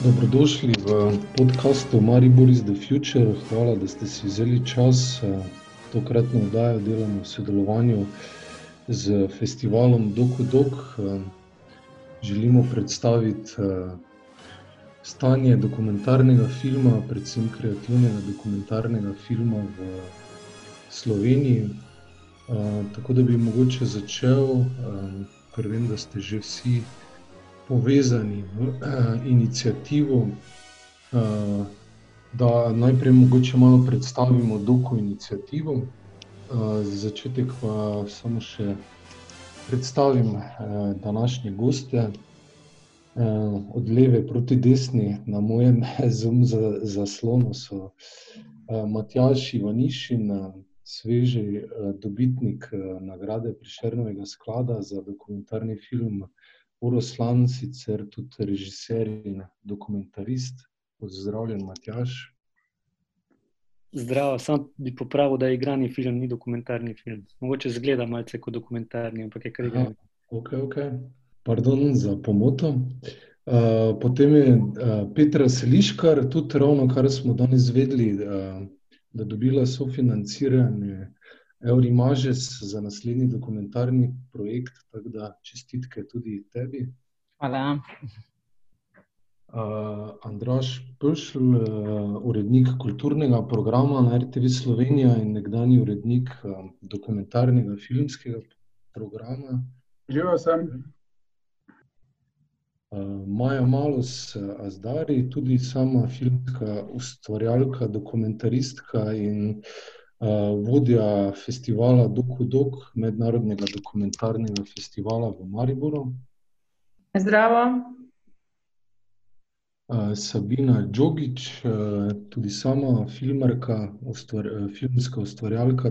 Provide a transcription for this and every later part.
Dobrodošli v podkastu Maribor is the Future. Hvala, da ste si vzeli čas. Tokratno oddajo delamo v sodelovanju z festivalom Doku Dok. Želimo predstaviti stanje dokumentarnega filma, predvsem kreativnega dokumentarnega filma v Sloveniji. Tako da bi mogoče začel, ker vem, da ste že vsi povezani v iniciativo. Da najprej mogoče malo predstavimo Doku iniciativo. Za začetek pa samo še predstavim današnje goste. Od leve proti desni na mojem Zoom zaslonu so Matjaž Ivanišin, sveži dobitnik nagrade Prešernovega sklada za dokumentarni film Uroš Slani, sicer tudi režiser in dokumentarist. Pozdravljen, Matjaž. Zdravo, samo bi popravil, da igrani film ni dokumentarni film. Mogoče izgleda malce kot dokumentarni, ampak je kar igrani. Okej, okej. Pardon za pomoto. potem je Petra Seliškar, tudi ravnokar smo danes izvedeli, da je dobila sofinanciranje Eurimažes za naslednji dokumentarni projekt, tako da čestitke tudi tebi. Hvala. Andraž Pöšl, urednik kulturnega programa na RTV Slovenija in nekdanji urednik dokumentarnega filmskega programa. Živijo vsem. Maja Malus Azhdari, tudi sama filmska ustvarjalka, dokumentaristka in vodja festivala Doku Dok, mednarodnega dokumentarnega festivala v Mariboru. Zdravo. Sabina Džogić, tudi sama filmarka, filmska ustvarjalka,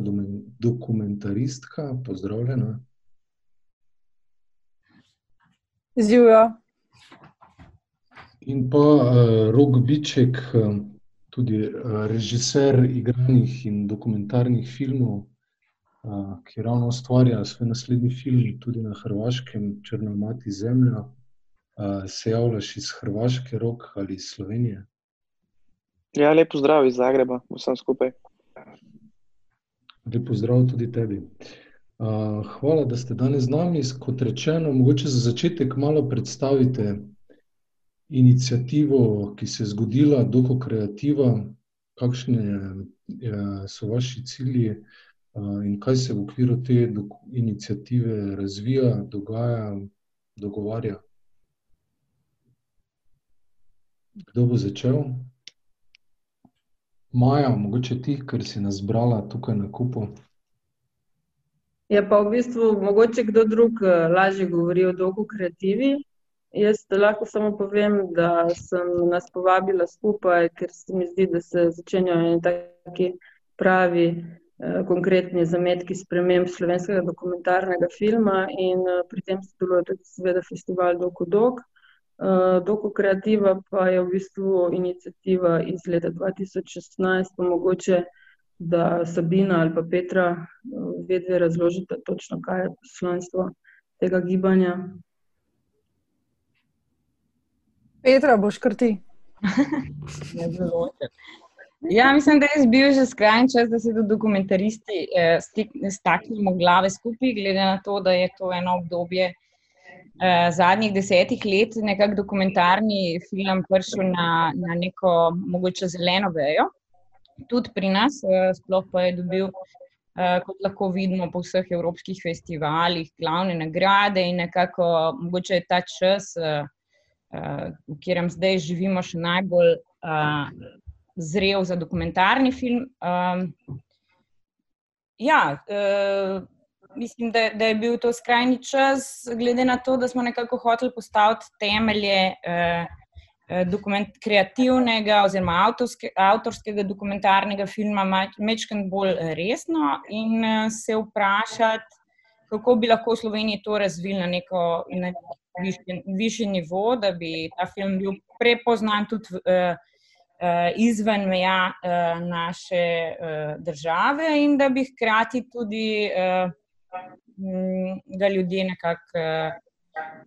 dokumentaristka, pozdravljena. Živjo. In pa Rok Biček, tudi režiser igranih in dokumentarnih filmov, ki ravno ustvarja svoj naslednji film tudi na Hrvaškem, Črna mati zemlja. Se javljaš iz Hrvaške, Rok, ali iz Slovenije? Ja, lep pozdrav iz Zagreba vsem skupaj. Lep pozdrav tudi tebi. hvala, da ste danes z nami, kot rečeno, mogoče za začetek malo predstavite iniciativo, ki se je zgodila, Doku Kreativa. Kakšni so vaši cilji in kaj se v okviru te iniciative razvija, dogaja, dogovarja? Kdo bo začel? Maja, mogoče ti, ker si nas zbrala tukaj na kupu. Ja, pa v bistvu mogoče kdo drug lažje govori o Doku Kreativi. Jaz lahko samo povem, da sem nas povabila skupaj, ker se mi zdi, da se začenjajo taki pravi, konkretni zametki sprememb slovenskega dokumentarnega filma in pri tem sodeluje tudi seveda festival Doku Dok. Doku Kreativa pa je v bistvu iniciativa iz leta dva tisoč šestnajst, pa mogoče da Sabina ali pa Petra vidve razložita točno, kaj je poslanstvo tega gibanja. Petra, boš kar ti. Ja, mislim, da je bil že skrajni čas, da se tudi dokumentaristi staknemo glave skupaj, glede na to, da je to eno obdobje zadnjih desetih let nekako dokumentarni film prišel na, na neko mogoče zeleno vejo. Tudi pri nas, sploh pa je dobil, kot lahko vidimo po vseh evropskih festivalih, glavne nagrade in nekako mogoče je ta čas, v katerem zdaj živimo, še najbolj zrel za dokumentarni film. Ja, mislim, da, da je bil to skrajni čas, glede na to, da smo nekako hoteli postaviti temelje kreativnega oziroma avtorskega dokumentarnega filma majčkeno bolj resno in se vprašati, kako bi lahko v Sloveniji to razvili na neko, na višji, višji nivo, da bi ta film bil prepoznan tudi izven meja naše države in da bi hkrati tudi ga ljudje nekako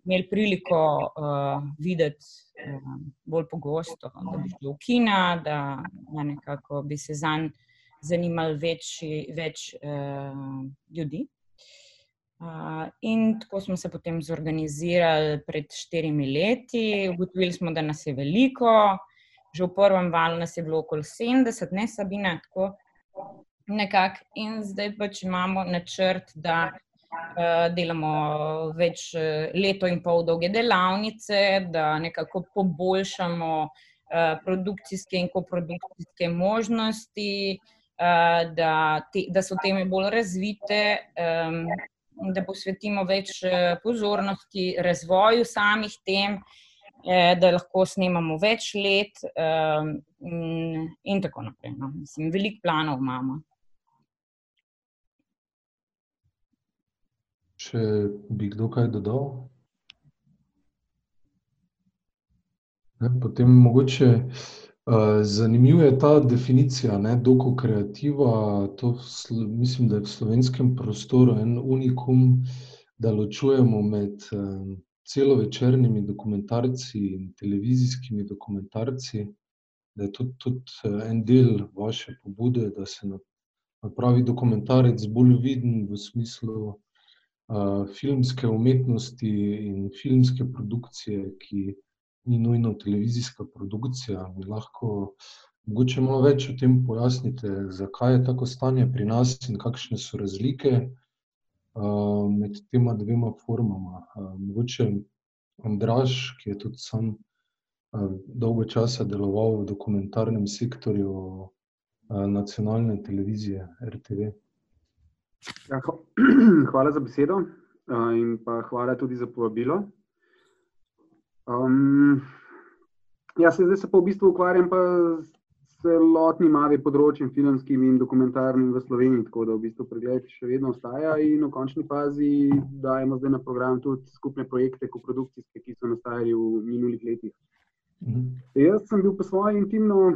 imeli priliko uh, videti uh, bolj pogosto, da bi šli v kina, da, da nekako bi se zanj zanimali več, več uh, ljudi. In tako smo se potem zorganizirali pred štirimi leti. Ugotovili smo, da nas je veliko, že v prvem valu nas je bilo okoli 70, ne Sabina, tako nekako. In zdaj pač imamo načrt, da uh, delamo več uh, leto in pol dolge delavnice, da nekako poboljšamo uh, produkcijske in koprodukcijske možnosti, uh, da, te, da so teme bolj razvite. Da posvetimo več pozornosti razvoju samih tem, da lahko snemamo več let, in tako naprej. No. Mislim, veliko planov imamo. Če bi kdo kaj dodal? Ne, potem mogoče zanimiva je ta definicija, ne, doko kreativa, to mislim, da je v slovenskem prostoru en unikum, da ločujemo med um, celovečernimi dokumentarci in televizijskimi dokumentarci, da je tudi, tudi en del vaše pobude, da se napravi dokumentarec bolj viden v smislu filmske umetnosti in filmske produkcije, ki ni nujno televizijska produkcija. Mi lahko mogoče malo več o tem pojasnite, zakaj je tako stanje pri nas in kakšne so razlike uh, med tema dvema formama. Uh, mogoče Andraš, ki je tudi sam uh, dolgo časa deloval v dokumentarnem sektorju uh, nacionalne televizije RTV. Ja, hvala za besedo in pa hvala tudi za povabilo. Um, ja, se zdaj se pa v bistvu ukvarjam pa s celotnim AV področjem, filmskim in dokumentarnim v Sloveniji, tako da v bistvu pregled še vedno ostaja in v končni fazi dajemo zdaj na program tudi skupne projekte, koprodukcijske, ki so nastajali v minulih letih. Mhm. Jaz sem bil po svoje intimno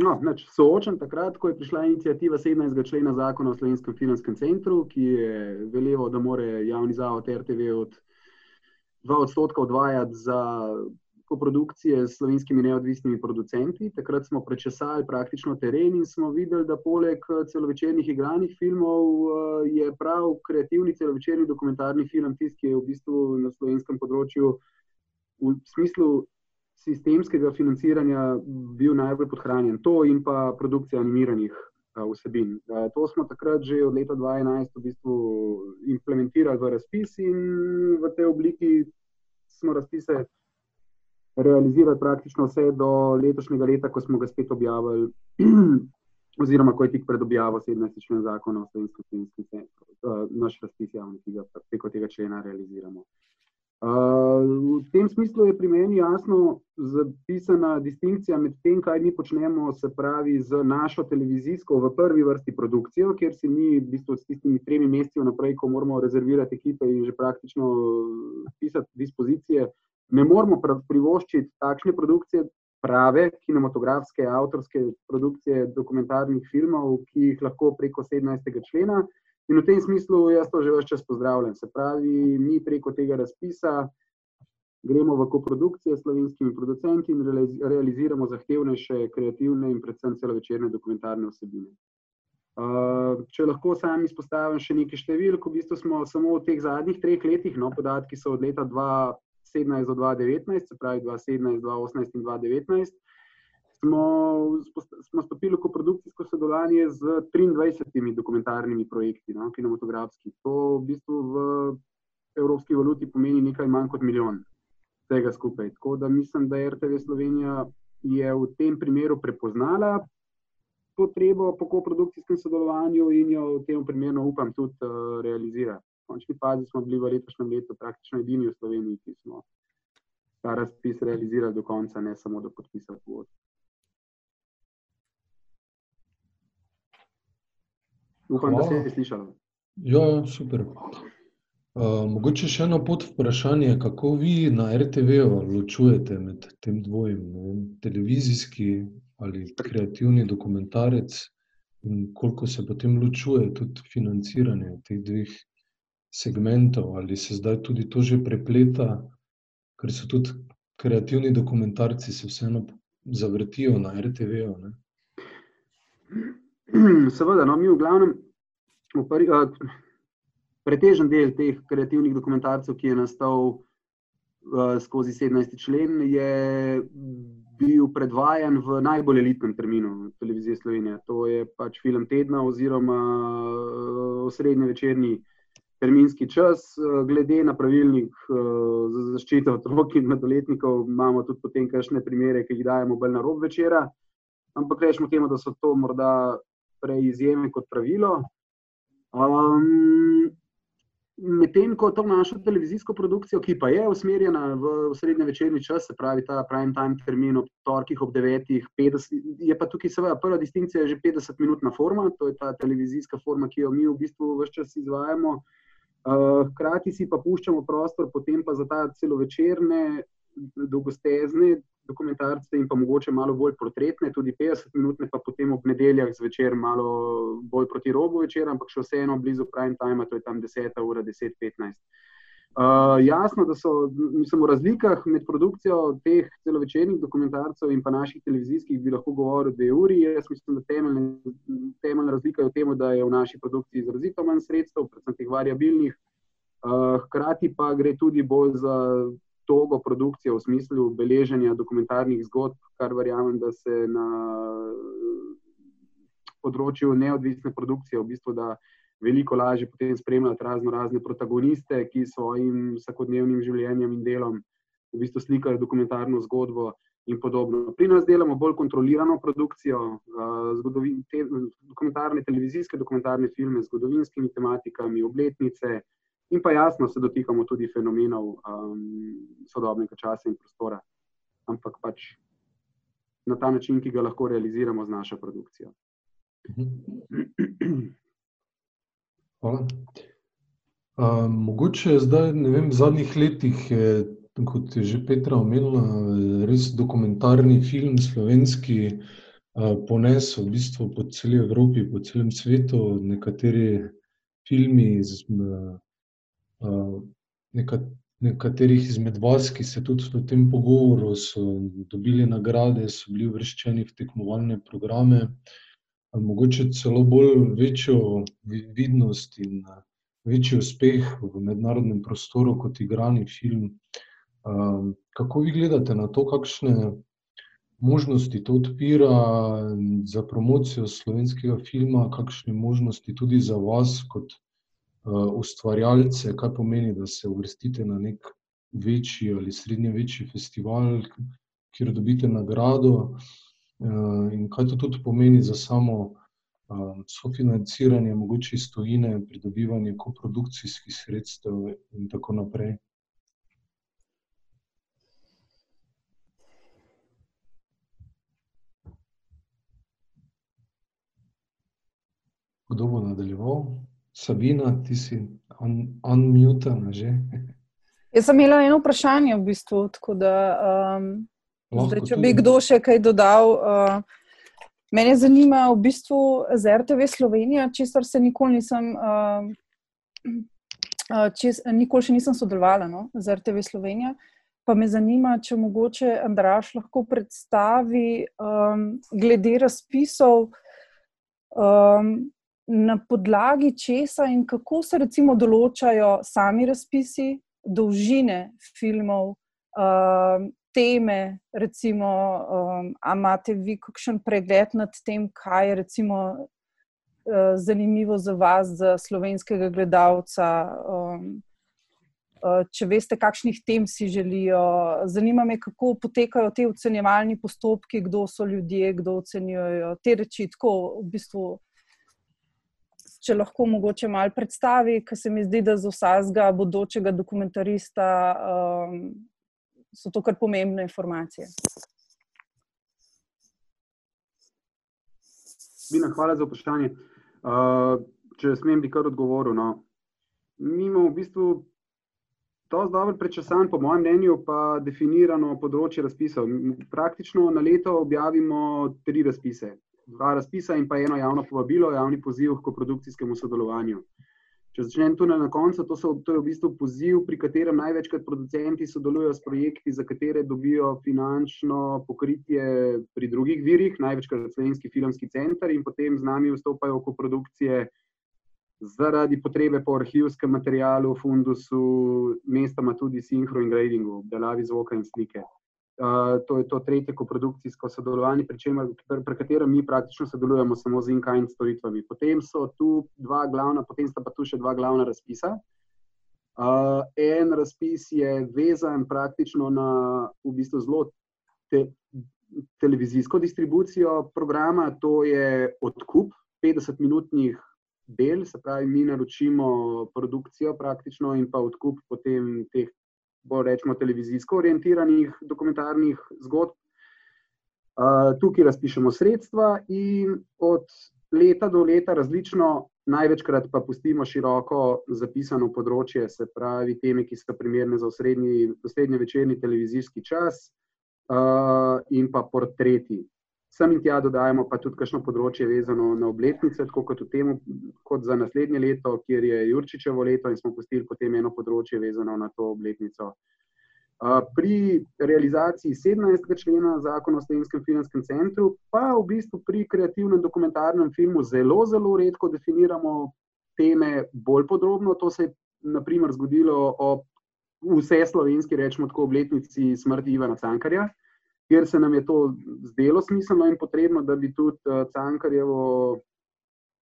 No, nač, soočen takrat, ko je prišla inicijativa 17. člena zakona o Slovenskem filmskem centru, ki je veleval, da more javni zavod RTV od 2 odstotka odvajati za koprodukcije s slovenskimi neodvisnimi producenti. Takrat smo prečesali praktično teren in smo videli, da poleg celovečernih igranih filmov je prav kreativni celovečerni dokumentarni film tisti, ki je v bistvu na slovenskem področju v smislu sistemskega financiranja bil najbolj podhranjen. To in pa produkcija animiranih vsebin. To smo takrat že od leta 2011 v bistvu implementirali v razpis in v tej obliki smo razpise realizirali praktično vse do letošnjega leta, ko smo ga spet objavili, oziroma ko je tik pred objavo 17. člen zakona o slovenskem filmskem centru. Naš razpis javni, ki ga preko tega člena realiziramo v tem smislu je pri meni jasno zapisana distinkcija med tem, kaj mi počnemo, se pravi, z našo televizijsko v prvi vrsti produkcijo, kjer si mi v bistvu s tistimi tremi meseci vnaprej, ko moramo rezervirati ekipe in že praktično pisati dispozicije, ne moramo privoščiti takšne produkcije, prave kinematografske, avtorske produkcije dokumentarnih filmov, ki jih lahko preko 17. člena In v tem smislu jaz to že več čas pozdravljam. Se pravi, mi preko tega razpisa gremo v koprodukcije s slovenskimi producenti in realiziramo zahtevnejše, kreativne in predvsem celovečerne dokumentarne vsebine. Uh, če lahko sam izpostavim še nekaj številk, v bistvu smo samo v teh zadnjih treh letih, no, podatki so od leta 2017 do 2019, se pravi 2017, 2018 in 2019, smo, smo stopili v produkcijsko sodelovanje z 23 dokumentarnimi projekti, no, kinematografski. To v bistvu v evropski valuti pomeni nekaj manj kot milijon tega skupaj. Tako da mislim, da RTV Slovenija je v tem primeru prepoznala potrebo po koprodukcijskem sodelovanju in jo v tem primeru upam tudi uh, realizira. V končni fazi smo bili v letošnjem letu praktično edini v Sloveniji, ki smo ta razpis realizirali do konca, ne samo do podpisa pogodb. Upam, Hvala. da se je slišalo. Ja, super. Uh, mogoče še eno pod vprašanje, kako vi na RTV ločujete med tem dvojem, vem, televizijski ali kreativni dokumentarec, in koliko se potem ločuje tudi financiranje teh dveh segmentov, ali se zdaj tudi to že prepleta, ker so tudi kreativni dokumentarci se vseeno zavrtijo na RTV-u. Seveda, no, mi v glavnem, v pari, a, pretežen del teh kreativnih dokumentarcev, ki je nastal a, skozi 17. člen, je bil predvajan v najbolj elitnem terminu televizije Slovenije. To je pač film tedna oziroma osrednji večerni terminski čas. Glede na pravilnik za zaščito otrok in mladoletnikov imamo tudi potem kakšne primere, ki jih dajemo bolj na rob večera, ampak rečemo temu, da so to morda prej izjeme kot pravilo. Um, Medtem ko to našo televizijsko produkcijo, ki pa je usmerjena v srednji večerni čas, se pravi ta prime time termin ob torkih ob 9.50, je pa tukaj seveda prva distinkcija že 50-minutna forma, to je ta televizijska forma, ki jo mi v bistvu vse čas izvajamo. Hkrati si pa puščamo prostor potem pa za ta celovečerne, dolgostezne dokumentarce in pa mogoče malo bolj portretne, tudi 50-minutne, pa potem ob nedeljah zvečer malo bolj proti robu večera, ampak še vseeno blizu prime time, to je tam 10 ura, 10-15. Uh, jasno, da so mislim, v razlikah med produkcijo teh celovečernih dokumentarcev in pa naših televizijskih, bi lahko govoril dve uri. Jaz mislim, da temeljna temeljna razlika je v tem, da je v naši produkciji izrazito manj sredstev, predvsem teh variabilnih, uh, hkrati pa gre tudi bolj za togo produkcijo v smislu beleženja dokumentarnih zgodb, kar verjamem, da se na področju neodvisne produkcije v bistvu da veliko lažje potem spremljati razno razne protagoniste, ki svojim vsakodnevnim življenjem in delom v bistvu slikajo dokumentarno zgodbo in podobno. Pri nas delamo bolj kontrolirano produkcijo, te, dokumentarne televizijske dokumentarne filme z zgodovinskimi tematikami, obletnice, In pa jasno se dotikamo tudi fenomenov um, sodobnega časa in prostora, ampak pač na ta način, ki ga lahko realiziramo z našo produkcijo. Hvala. Um, mogoče zdaj, ne vem, v zadnjih letih je, kot je že Petra omenila, res dokumentarni film slovenski uh, ponesel v bistvu po celi Evropi, po celem svetu, nekateri filmi z uh, nekaterih izmed vas, ki ste tudi v tem pogovoru, so dobili nagrade, so bili uvrščeni v tekmovalne programe, mogoče celo bolj večjo vidnost in večji uspeh v mednarodnem prostoru kot igrani film. Kako vi gledate na to, kakšne možnosti to odpira za promocijo slovenskega filma, kakšne možnosti tudi za vas kot ustvarjalce, kaj pomeni, da se uvrstite na nek večji ali srednje večji festival, kjer dobite nagrado, uh, in kaj to tudi pomeni za samo uh, sofinanciranje, mogoče iz tujine, pridobivanje koprodukcijskih sredstev in tako naprej. Kdo bo nadaljeval? Sabina, ti si unmutena un že. Jaz sem imela eno vprašanje, v bistvu, tako da um, zdaj, če bi kdo še kaj dodal. Uh, mene zanima v bistvu z RTV Slovenija, česar se nikoli nisem, uh, čes, nikoli še nisem sodelovala no, z RTV Slovenija. Pa me zanima, če mogoče Andraš lahko predstavi um, glede razpisov. Um, na podlagi česa in kako se recimo določajo sami razpisi, dolžine filmov, uh, teme, recimo, um, a imate vi kakšen pregled nad tem, kaj je recimo uh, zanimivo za vas, za slovenskega gledalca, um, uh, če veste, kakšnih tem si želijo. Zanima me, kako potekajo te ocenjevalni postopki, kdo so ljudje, kdo ocenjujejo te reči, tako v bistvu če lahko mogoče malo predstavi, ker se mi zdi, da za vsakega bodočega dokumentarista um, so to kar pomembne informacije. Bina, hvala za vprašanje. Uh, če smem, bi kar odgovoril. No. Mi imamo v bistvu to dobro prečasan, po mojem mnenju, pa definirano področje razpisov. Praktično na leto objavimo tri razpise dva razpisa in pa eno javno povabilo, javni poziv k produkcijskemu sodelovanju. Če začnem tu na koncu, to, so, to je v bistvu poziv, pri katerem največkrat producenti sodelujejo s projekti, za katere dobijo finančno pokritje pri drugih virih, največkrat Slovenski filmski center in potem z nami vstopajo v koprodukcije zaradi potrebe po arhivskem materialu, fundusu, mestoma tudi sinhro in gradingu, obdelavi zvoka in slike. Uh, to je to tretje koprodukcijsko sodelovanje, pri, čemer, pri, pri katerem mi praktično sodelujemo samo z in-kind storitvami. Potem so tu dva glavna, potem sta pa tu še dva glavna razpisa. Uh, en razpis je vezan praktično na v bistvu zelo te, televizijsko distribucijo programa, to je odkup 50-minutnih del, se pravi, mi naročimo produkcijo praktično in pa odkup potem teh bolj rečemo, televizijsko orientiranih dokumentarnih zgodb. Tukaj razpišemo sredstva in od leta do leta različno, največkrat pa pustimo široko zapisano področje, se pravi, teme, ki so primerne za osrednji večerni televizijski čas in pa portreti. Sem in tja dodajemo pa tudi kakšno področje vezano na obletnice, tako kot, temu, kot za naslednje leto, kjer je Jurčičevo leto in smo pustili potem eno področje vezano na to obletnico. Pri realizaciji 17. člena zakona o Slovenskem filmskem centru, pa v bistvu pri kreativnem dokumentarnem filmu zelo, zelo redko definiramo teme bolj podrobno. To se je naprimer zgodilo ob vse slovenski, rečemo tako, obletnici smrti Ivana Cankarja kjer se nam je to zdelo smiselno in potrebno, da bi tudi uh, Cankarjevo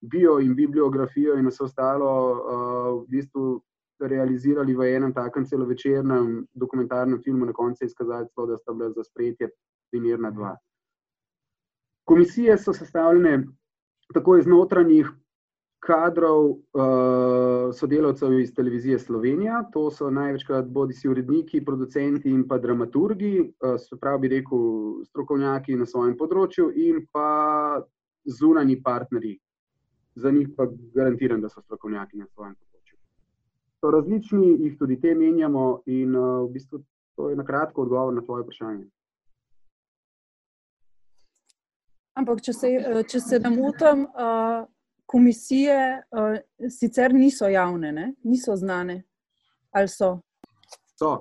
bio in bibliografijo in vse ostalo uh, v bistvu realizirali v enem takem celovečernem dokumentarnem filmu, na koncu izkazati to, da sta bila za sprejetje primerna dva. Komisije so sestavljene tako iz notranjih kadrov uh, sodelavcev iz televizije Slovenija, to so največkrat bodi si uredniki, producenti in pa dramaturgi, uh, se pravi, bi rekel, strokovnjaki na svojem področju in pa zunani partnerji. Za njih pa garantiram, da so strokovnjaki na svojem področju. So različni, jih tudi te menjamo in uh, v bistvu to je na kratko odgovor na tvoje vprašanje. Ampak, če se, če se ne motim, uh, komisije uh, sicer niso javne, ne? niso znane. Ali so? So.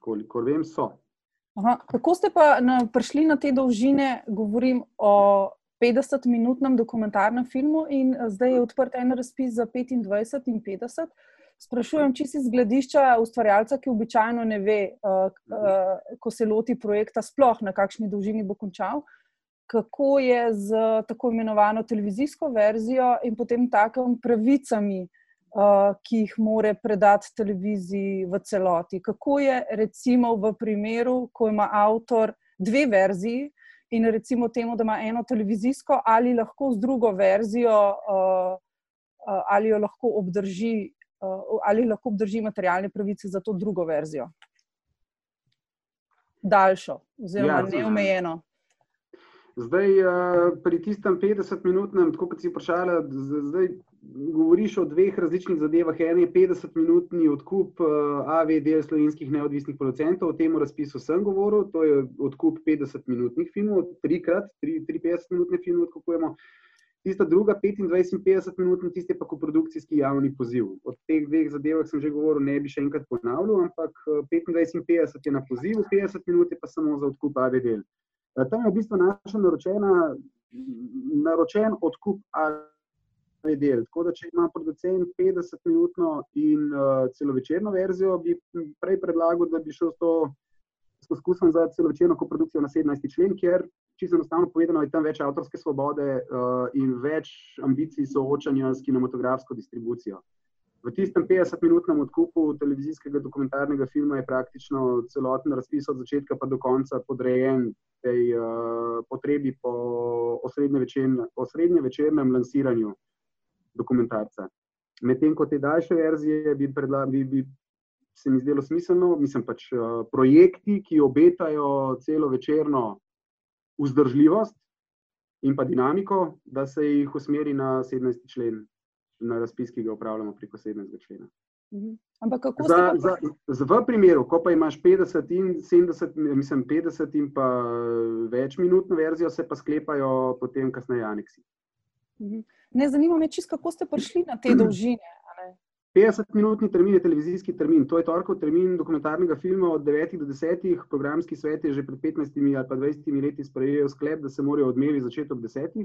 Kolikor vem, so. Aha. Kako ste pa na, prišli na te dolžine? Govorim o 50-minutnem dokumentarnem filmu, in zdaj je odprt en razpis za 25 in 50. Sprašujem, če si z gledišča ustvarjalca, ki običajno ne ve, uh, uh, ko se loti projekta, sploh na kakšni dolžini bo končal. Uh, kako je z tako imenovano televizijsko verzijo in potem takim pravicami, uh, ki jih more predati televiziji v celoti. Kako je recimo v primeru, ko ima avtor dve verziji in recimo temu, da ima eno televizijsko ali lahko z drugo verzijo, uh, uh, ali jo lahko obdrži. Ali lahko obdrži materialne pravice za to drugo verzijo? Daljšo, oziroma ja, neomejeno. Zdaj, eh, pri tistem 50-minutnem, tako kot si vprašala, zdaj govoriš o dveh različnih zadevah. En je 50-minutni odkup eh, AVD slovenskih neodvisnih producentov, o tem razpisu sem govoril, to je odkup 50-minutnih filmov, trikrat, tri, tri 50-minutne filme odkupujemo. Tista druga, 25 in 50 minut, tiste pa koprodukcijski javni poziv. Od teh dveh zadevah sem že govoril, ne bi še enkrat ponavljal, ampak 25 eh, in 50 je na pozivu, 50 minut je pa samo za odkup AVD. Eh, tam je v bistvu naša naročena, naročen odkup ali del. Tako da, če ima producent 50-minutno in uh, celovečerno verzijo, bi prej predlagal, da bi šel s to poskusom za celovečerno koprodukcijo na 17. člen, ker, čisto enostavno povedano, je tam več avtorske svobode uh, in več ambicij soočanja s kinematografsko distribucijo. V tistem 50-minutnem odkupu televizijskega dokumentarnega filma je praktično celoten razpis od začetka pa do konca podrejen tej uh, potrebi po osrednje večernem lansiranju dokumentarca. Medtem ko te daljše verzije bi, predla, bi, bi se mi zdelo smiselno, mislim pač uh, projekti, ki obetajo celo večerno vzdržljivost in pa dinamiko, da se jih usmeri na 17. člen na razpis, ki ga upravljamo preko 17. člena. Mhm. Ampak kako za, za, za, v primeru, ko pa imaš 50 in 70, mislim 50 in pa več minutno verzijo, se pa sklepajo potem kasneje aneksi. Mhm. Ne, zanima me, čist, kako ste prišli na te dolžine. 50-minutni termin je televizijski termin, to je torkov termin dokumentarnega filma od 9 do 10. Programski svet je že pred 15 ali pa 20 leti sprejel sklep, da se morajo odmevi začeti ob 10.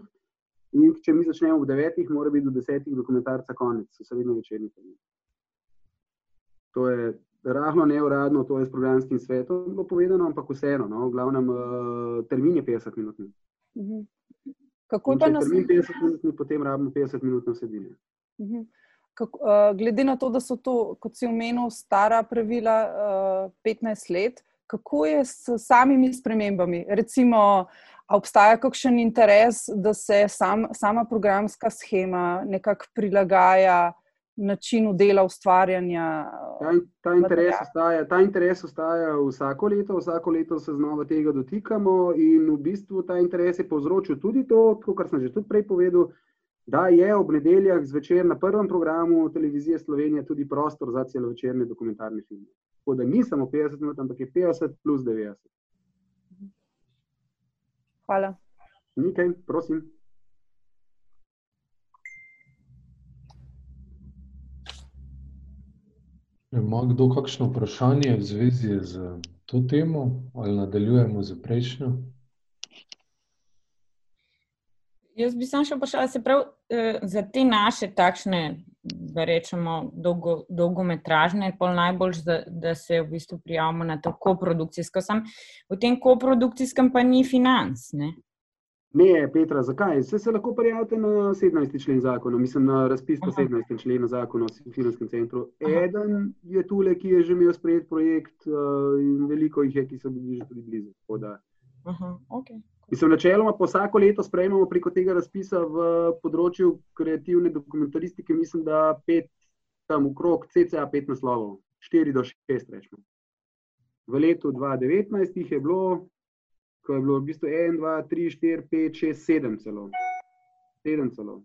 In če mi začnemo ob 9, mora biti do 10 dokumentarca konec, srednjo večerni termin. To je rahlo neuradno, to je s programskim svetom bilo povedano, ampak vseeno, no, v glavnem uh, termin je 50 minut. Mhm. Kako pa nas... termin 50 minut, potem rabimo 50 minut na vsebine. Mhm. Kako, uh, glede na to, da so to, kot si omenil, stara pravila uh, 15 let, kako je s samimi spremembami? Recimo, obstaja kakšen interes, da se sam, sama programska schema nekako prilagaja načinu dela, ustvarjanja? Ta, ta, interes ostaja, ta interes ostaja vsako leto, vsako leto se znova tega dotikamo, in v bistvu ta interes je povzročil tudi to, kar sem že tudi prej povedal da je ob nedeljah zvečer na prvem programu televizije Slovenije tudi prostor za celovečerne dokumentarne filme. Tako da ni samo 50 minut, ampak je 50 plus 90. Hvala. Nekaj, prosim. Ima kdo kakšno vprašanje v zvezi z to temo ali nadaljujemo z prejšnjo? Jaz bi samo še vprašala, se pravi, za te naše takšne, da rečemo, dolgo, dolgometražne, pol najbolj, da, da se v bistvu prijavimo na to koprodukcijsko. Sam v tem koprodukcijskem pa ni financ, ne? Ne, Petra, zakaj? Vse se lahko prijavite na 17. člen zakona, mislim na razpis po 17. členu zakona o filmskem centru. Eden je tule, ki je že imel sprejet projekt uh, in veliko jih je, ki so bili že tudi blizu. Aha, okay. Mislim, načeloma pa vsako leto sprejmemo preko tega razpisa v področju kreativne dokumentaristike, mislim, da pet, tam okrog CCA pet naslovov, štiri do šest rečemo. V letu 2019 jih je bilo, ko je bilo v bistvu 1, 2, 3, 4, 5, 6, 7 celo. 7 celo.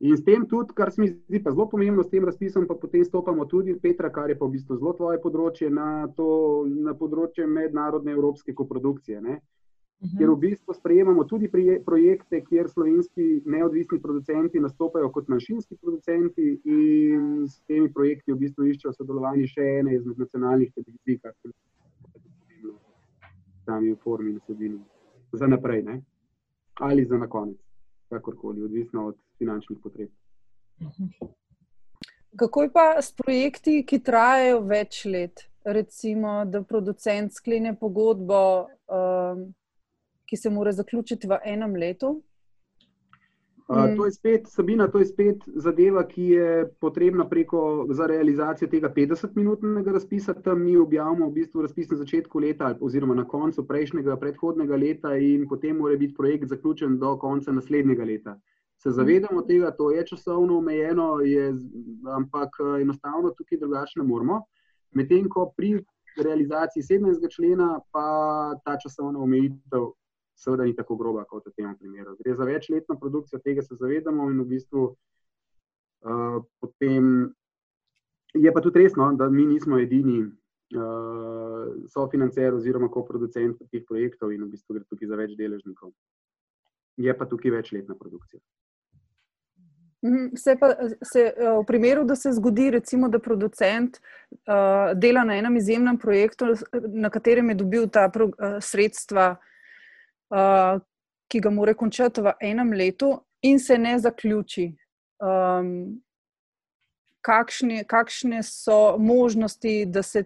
In s tem tudi, kar se mi zdi pa zelo pomembno, s tem razpisom pa potem stopamo tudi, Petra, kar je pa v bistvu zelo tvoje področje, na, to, na področje mednarodne evropske koprodukcije. Ne? -hmm. Ker v bistvu sprejemamo tudi projekte, kjer slovenski neodvisni producenti nastopajo kot manjšinski producenti, in s temi projekti v bistvu iščejo sodelovanje še ene izmed nacionalnih televizij, kar se lahko v sami formi nasedili za naprej, ne? ali za na konec, kakorkoli, odvisno od finančnih potreb. Kako je pa s projekti, ki trajajo več let? Recimo, da producent sklene pogodbo um, ki se mora zaključiti v enem letu? Uh, to je spet, Sabina, to je spet zadeva, ki je potrebna preko za realizacijo tega 50-minutnega razpisa. Tam mi objavimo v bistvu razpis na začetku leta, oziroma na koncu prejšnjega, predhodnega leta, in potem mora biti projekt zaključen do konca naslednjega leta. Se zavedamo tega, to je časovno omejeno, je, ampak enostavno tukaj drugače ne moramo. Medtem ko pri realizaciji 17. člena pa ta časovna omejitev seveda ni tako groba kot v tem primeru. Gre za večletno produkcijo, tega se zavedamo in v bistvu uh, potem je pa tudi resno, da mi nismo edini uh, sofinancer oziroma koproducent teh projektov in v bistvu gre tukaj za več deležnikov. Je pa tukaj večletna produkcija. Mhm, se pa, se, v primeru, da se zgodi, recimo, da producent uh, dela na enem izjemnem projektu, na katerem je dobil ta pro, uh, sredstva, uh, uh, ki ga mora končati v enem letu, in se ne zaključi. Um, kakšne, kakšne so možnosti, da se.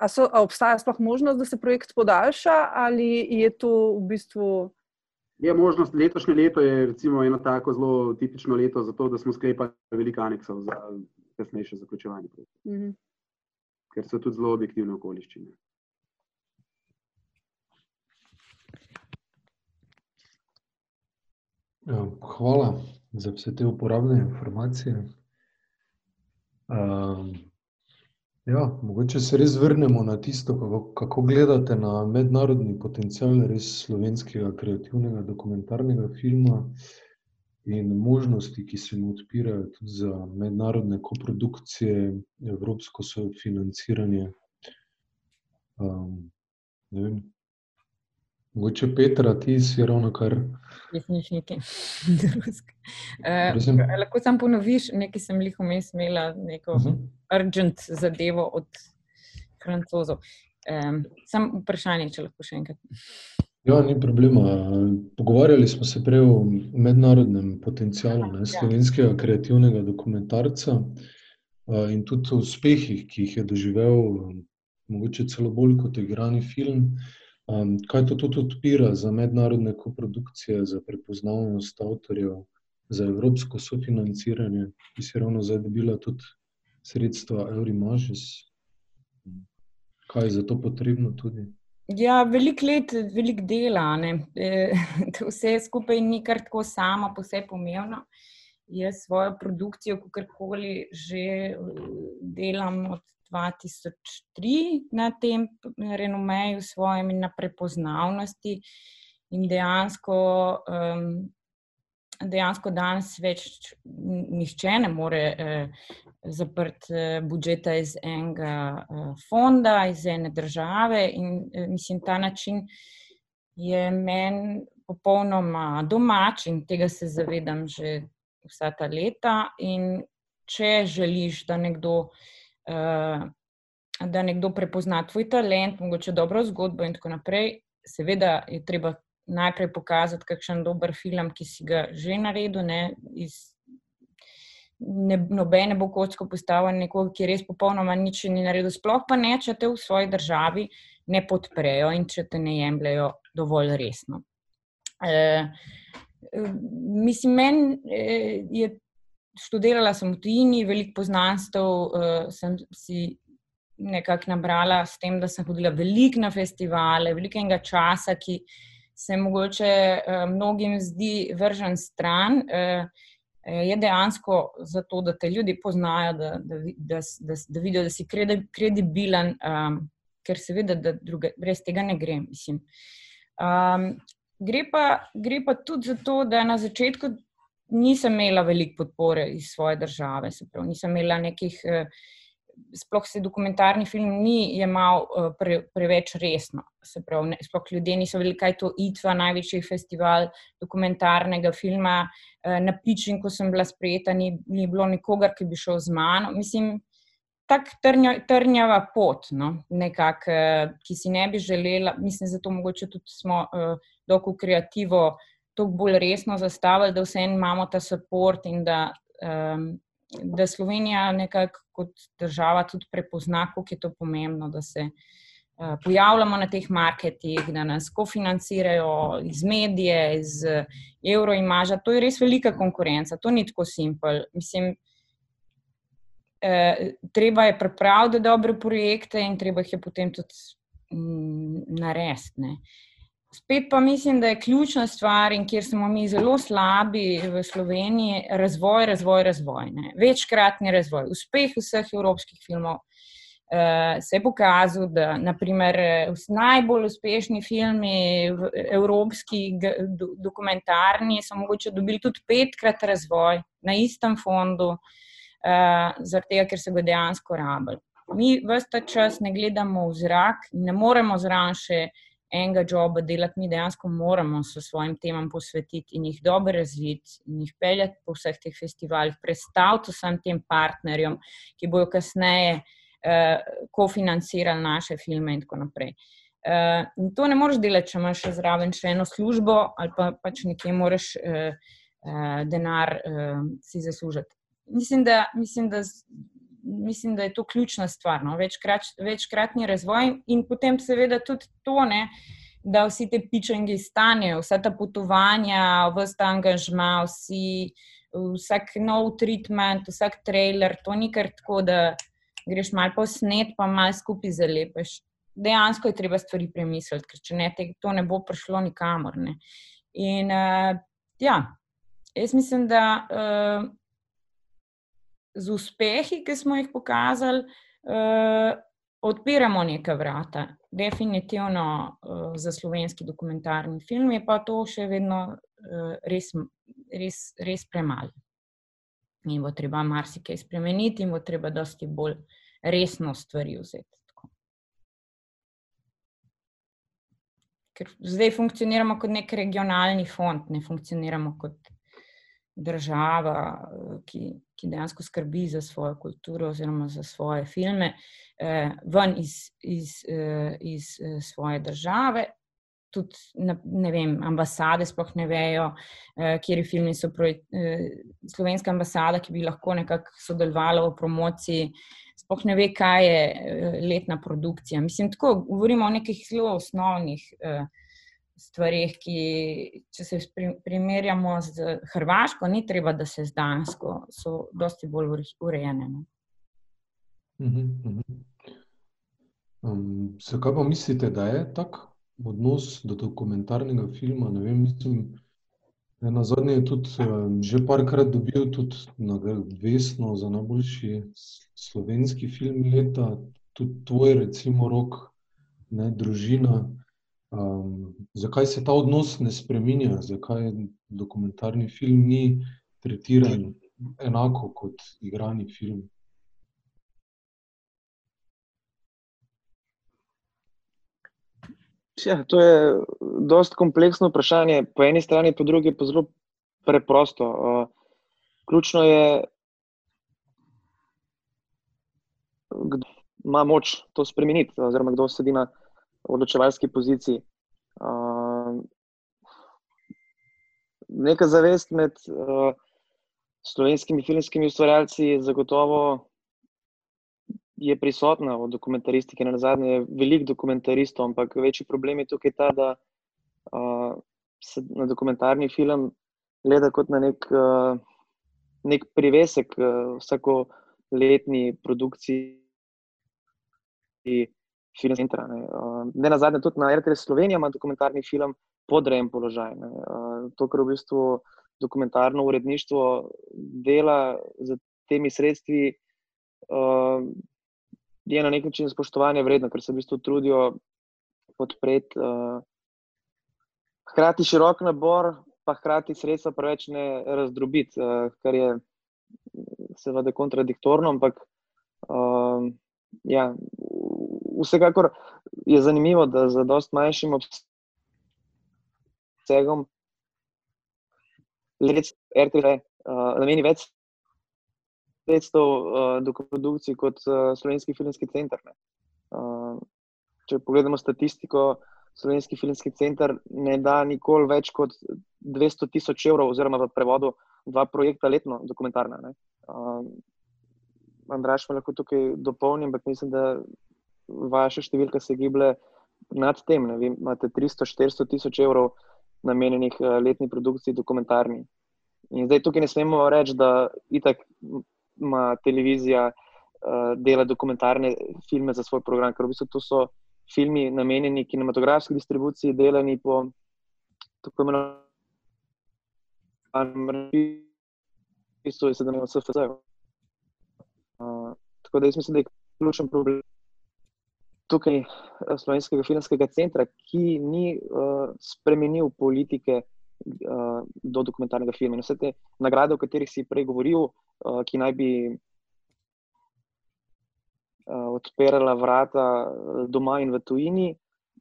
A, so, a obstaja sploh možnost, da se projekt podaljša, ali je to v bistvu? Je možnost. Letošnje leto je recimo eno tako zelo tipično leto za to, da smo sklepali veliko aneksov za kasnejše zaključovanje. Mm -hmm. Ker so tudi zelo objektivne okoliščine. Hvala za vse te uporabne informacije. Um, ja, mogoče se res vrnemo na tisto, kako, kako gledate na mednarodni potencial res slovenskega kreativnega dokumentarnega filma in možnosti, ki se mu odpirajo tudi za mednarodne koprodukcije, evropsko sofinanciranje. Um, ne vem, Mogoče Petra, ti si ravno kar. Jaz nič nekaj. Uh, lahko sam ponoviš, nekaj sem jih vmes imela, neko uh -huh. urgent zadevo od francozov. Um, sam vprašanje, če lahko še enkrat. Ja, ni problema. Pogovarjali smo se prej o mednarodnem potencialu ne, ja. slovenskega kreativnega dokumentarca in tudi o uspehih, ki jih je doživel, mogoče celo bolj kot igrani film. Kaj to tudi odpira za mednarodne koprodukcije, za prepoznavnost avtorjev, za evropsko sofinanciranje, ki si ravno zdaj dobila tudi sredstva Eurimažis? Kaj je za to potrebno tudi? Ja, veliko let, veliko dela. E, vse skupaj ni kar tako samo, posebej pomembno. Jaz svojo produkcijo, kakorkoli že delam od 2003 na tem renomeju, svojem in na prepoznavnosti, in dejansko. Um, dejansko danes več nihče ne more eh, zapreti eh, budžeta iz enega eh, fonda, iz ene države. In eh, mislim, ta način je meni popolnoma domač in tega se zavedam že vsa ta leta. In če želiš, da nekdo. Eh, Da nekdo prepozna tvoj talent, mogoče dobro zgodbo, in tako naprej, seveda je treba najprej pokazati, kakšen dober film, ki si ga že naredil. Ne, iz, ne, nobene bo kocko postavil nekoga, ki je res popolnoma nič ni naredil, sploh pa ne, če te v svoji državi ne podprejo in če te ne jemljajo dovolj resno. E, mislim, meni e, je. Študirala sem v tujini, veliko poznanstv uh, sem si nekako nabrala s tem, da sem hodila veliko na festivale, veliko enega časa, ki se mogoče uh, mnogim zdi vržen stran, uh, je dejansko zato, da te ljudi poznajo, da, da, da, da, da vidijo, da si kredibilen, um, ker seveda, da druge, brez tega ne gre. Um, gre, pa, gre pa tudi zato, da na začetku nisem imela veliko podpore iz svoje države, se pravi, nisem imela nekih. Uh, sploh se dokumentarni film ni jemal uh, pre, preveč resno. Se pravi, ne, sploh ljudje niso vedeli, kaj je to ITVA, največji festival dokumentarnega filma. Uh, na pičin, ko sem bila sprejeta, ni, ni bilo nikogar, ki bi šel z mano. Mislim, tako trnja, trnjava pot, no? nekak, ki si ne bi želela. Mislim, zato mogoče tudi smo uh, dolgo kreativo. To bolj resno zastavili, da vseeno imamo ta podpor in da um, da Slovenija nekako kot država tudi prepozna, kako je to pomembno, da se uh, pojavljamo na teh marketih, da nas kofinancirajo iz medije, iz euroimaža. To je res velika konkurenca, to ni tako simpel. Mislim, uh, treba je pripraviti dobre projekte in treba jih je potem tudi um, narediti. Spet pa mislim, da je ključna stvar, in kjer smo mi zelo slabi v Sloveniji, razvoj, razvoj, razvoj. Ne. Večkratni razvoj. Uspeh vseh evropskih filmov uh, se je pokazal, da naprimer, najbolj uspešni filmi, evropski, dokumentarni, so mogoče dobili tudi petkrat razvoj na istem fondu, uh, zaradi tega, ker se ga dejansko rabili. Mi vse čas ne gledamo v zrak, ne moremo zraven še enega joba delati, mi dejansko moramo se svojim temam posvetiti in jih dobro razviti in jih peljati po vseh teh festivalih, predstaviti vsem tem partnerjem, ki bojo kasneje uh, kofinancirali naše filme in tako naprej. Uh, in to ne moreš delati, če imaš zraven še eno službo ali pa pač nekje moraš uh, uh, denar uh, si zaslužiti. Mislim da, mislim, da mislim, da je to ključna stvar. No? Večkrat, večkratni razvoj in potem, seveda, tudi to, ne, da vsi te pičengi stanejo, vsa ta potovanja, vse ta angažma, vsi, vsak nov treatment, vsak trailer. To ni kar tako, da greš malo posnet, pa malo skupaj zalepeš. Dejansko je treba stvari premisliti, ker če ne, te, to ne bo prišlo nikamor. Ne. In uh, ja, jaz mislim, da. Uh, z uspehi, ki smo jih pokazali, uh, odpiramo neka vrata. Definitivno uh, za slovenski dokumentarni film je pa to še vedno uh, res, res, res premalo. In bo treba marsikaj spremeniti, in bo treba dosti bolj resno stvari vzeti. ker zdaj funkcioniramo kot nek regionalni fond, ne funkcioniramo kot država, ki, ki dejansko skrbi za svojo kulturo oziroma za svoje filme, eh, ven iz, iz, eh, iz eh, svoje države. Tudi, ne vem, ambasade sploh ne vejo, eh, kje filmi so. Projek, eh, slovenska ambasada, ki bi lahko nekako sodelovala v promociji, sploh ne ve, kaj je eh, letna produkcija. Mislim, tako govorimo o nekih zelo osnovnih eh, stvarih, ki, če se primerjamo z Hrvaško, ni treba, da se z Dansko, so dosti bolj urejene. No. Um, zakaj pa mislite, da je tak odnos do dokumentarnega filma? Ne vem, mislim, da na zadnje je tudi um, že parkrat dobil tudi nagrado za najboljši slovenski film leta, tudi tvoj, recimo, rok, ne družina. Um, zakaj se ta odnos ne spremenja, zakaj dokumentarni film ni tretiran enako kot igrani film? Ja, to je precej kompleksno vprašanje. Po eni strani, po drugi pa zelo preprosto. Uh, ključno je, kdo ima moč to spremeniti, oziroma kdo sedi na odločevalski poziciji. Uh, neka zavest med uh, slovenskimi filmskimi ustvarjalci je zagotovo prisotna v dokumentaristiki. Na zadnje je veliko dokumentaristov, ampak večji problem je tukaj ta, da uh, se na dokumentarni film gleda kot na nek, uh, nek privesek uh, vsako letni produkciji filma centra. Ne. Uh, ne na zadnje, tudi na RTV Slovenija ima dokumentarni film podrejen položaj. Uh, to, kar v bistvu dokumentarno uredništvo dela z temi sredstvi, uh, je na nek način spoštovanje vredno, ker se v bistvu trudijo podpreti uh, hkrati širok nabor, pa hkrati sredstva preveč ne razdrobiti, uh, kar je seveda kontradiktorno, ampak uh, ja, vsekakor je zanimivo, da za dost manjšim obsegom let RTV uh, nameni več sredstev uh, do produkcij kot uh, Slovenski filmski center. Uh, če pogledamo statistiko, Slovenski filmski center ne da nikoli več kot 200 tisoč evrov, oziroma v prevodu dva projekta letno, dokumentarna. Uh, Andraš, me lahko tukaj dopolnim, ampak mislim, da vaše številke se giblje nad tem. Ne? Vi imate 300-400 tisoč evrov namenjenih uh, letni produkciji dokumentarni. In zdaj tukaj ne smemo reči, da itak ima televizija uh, dela dokumentarne filme za svoj program, ker v bistvu to so filmi namenjeni kinematografski distribuciji, delani po tako imenovanem režisu, da imamo SFZ. Uh, tako da jaz mislim, da je ključen problem. Tukaj uh, Slovenskega filmskega centra, ki ni uh, spremenil politike uh, do dokumentarnega filma. In vse te nagrade, o katerih si prej govoril, uh, ki naj bi uh, odpirala vrata doma in v tujini.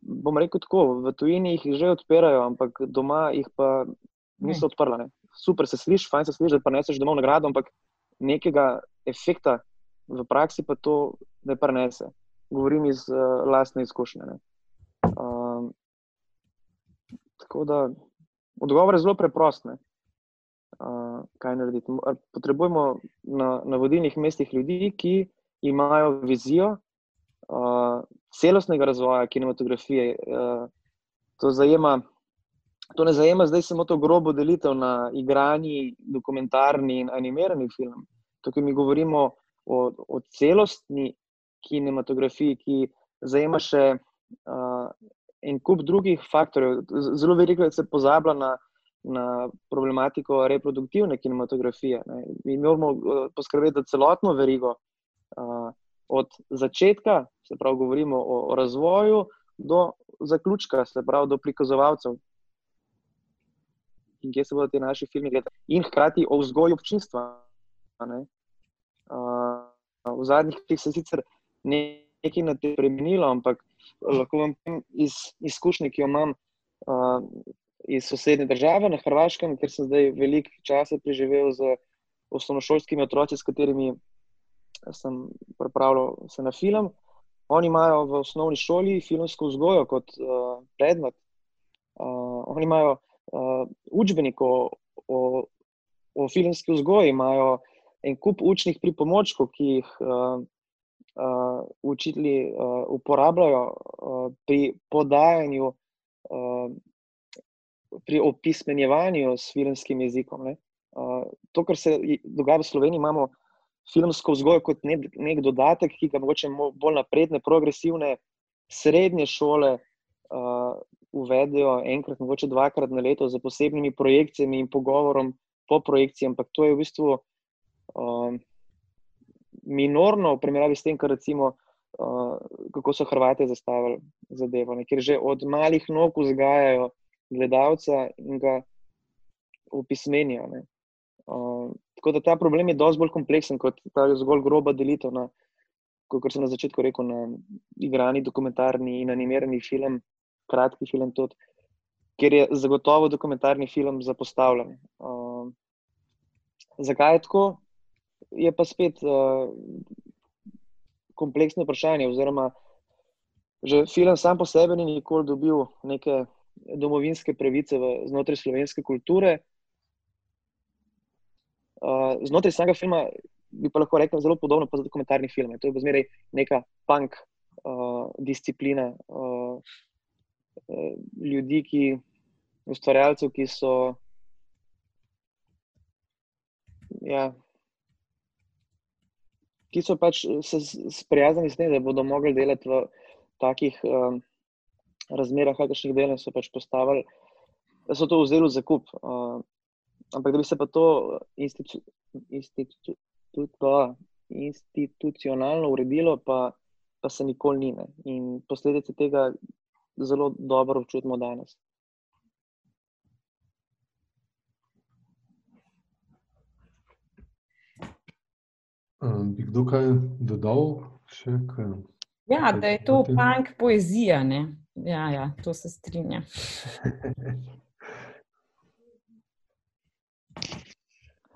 Bom rekel tako, v tujini jih že odpirajo, ampak doma jih pa niso odprla. Ne. Super se sliši, fajn se sliši, da pa neseš domov nagrado, ampak nekega efekta v praksi pa to ne prenese. Govorim iz uh, lastne izkušnje. Uh, tako da Odgovor je zelo preprost. Uh, kaj narediti? Potrebujemo na, na vodilnih mestih ljudi, ki imajo vizijo uh, celostnega razvoja kinematografije. Uh, to, zajema, to ne zajema zdaj samo to grobo delitev na igrani, dokumentarni in animirani film. Tukaj mi govorimo o, o celostni kinematografiji, ki zajema še uh, en kup drugih faktorjev. Zelo veliko se pozablja na, na problematiko reproduktivne kinematografije. Ne. Mi moramo poskrbeti za celotno verigo, uh, od začetka, se pravi, govorimo o, o razvoju, do zaključka, se pravi, do prikazovalcev. In kje se bodo ti naši filmi gledali, in hkrati o vzgoju občinstva. Uh, v zadnjih letih se je sicer nekaj na tem spremenilo, ampak uh, lahko vam povem iz izkušnje, ki jo imam uh, iz sosednje države na Hrvaškem, ker sem zdaj veliko časa preživel z osnovnošolskimi otroci, s katerimi sem pripravljal se na film. Oni imajo v osnovni šoli filmsko vzgojo kot uh, predmet. Uh, oni imajo uh, učbenik o, o, o filmski vzgoji, imajo en kup učnih pripomočkov, ki jih uh, uh, učitelji uh, uporabljajo uh, pri podajanju, uh, pri opismenjevanju s filmskim jezikom. Uh, to, kar se dogaja v Sloveniji, imamo filmsko vzgojo kot ne, nek dodatek, ki ga mogoče bolj napredne, progresivne srednje šole. Uh, Uvedejo enkrat, mogoče dvakrat na leto, z posebnimi projekcijami in pogovorom po projekciji, ampak to je v bistvu uh, minorno v primerjavi s tem, kar recimo, uh, kako so Hrvati zastavili zadevo, ne? ker že od malih nog vzgajajo gledalca in ga opismenijo. Uh, tako da ta problem je dosti bolj kompleksen kot ta zgolj groba delitev na, kot sem na začetku rekel, na igrani dokumentarni in animirani film, kratki film tudi. Ker je zagotovo dokumentarni film zapostavljen. Uh, zakaj je tako? Je pa spet uh, kompleksno vprašanje. Oziroma, že film sam po sebi ni nikoli dobil neke domovinske pravice v, znotraj slovenske kulture. Uh, znotraj samega filma bi pa lahko rekel zelo podobno kot za dokumentarni film. To je zmeraj neka punk uh, disciplina uh, uh, ljudi, ki, ustvarjalcev, ki so. Ja, ki so pač eh, se sprijaznili s tem, da bodo mogli delati v takih um, razmerah, kakršnih delov so pač postavili, da so to vzeli za kup. Uh, ampak da bi se pa to institu, institu, to institucionalno uredilo, pa, pa se nikoli ni. Ne. In posledice tega zelo dobro občutimo danes. Bi kdo kaj dodal? Še, kaj, ja, da je to punk poezija. Ja, ja, to se strinja.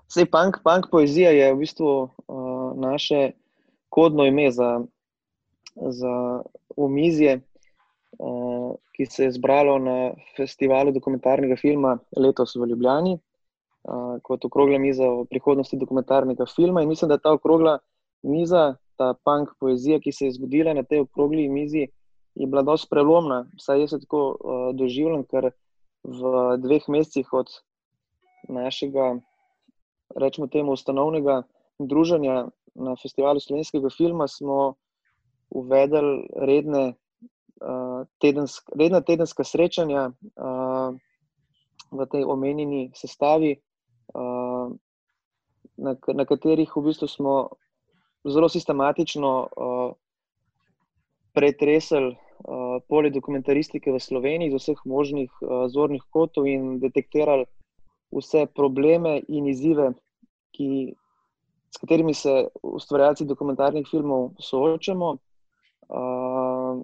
Sej, punk, punk poezija je v bistvu uh, naše kodno ime za, za omizje, uh, ki se je zbralo na festivalu dokumentarnega filma letos v Ljubljani kot okrogla miza o prihodnosti dokumentarnega filma. In mislim, da ta okrogla miza, ta punk poezija, ki se je zgodila na tej okrogli mizi, je bila dosti prelomna. Vsaj jaz tako uh, doživljam, ker v dveh mesecih od našega, rečemo temu, ustanovnega druženja na festivalu slovenskega filma smo uvedli redne. Uh, tedensk, redna tedenska srečanja uh, v tej omenjeni sestavi, na, na katerih v bistvu smo zelo sistematično uh, pretresli uh, polje dokumentaristike v Sloveniji iz vseh možnih uh, zornih kotov in detektirali vse probleme in izzive, ki, s katerimi se ustvarjalci dokumentarnih filmov soočamo. Uh,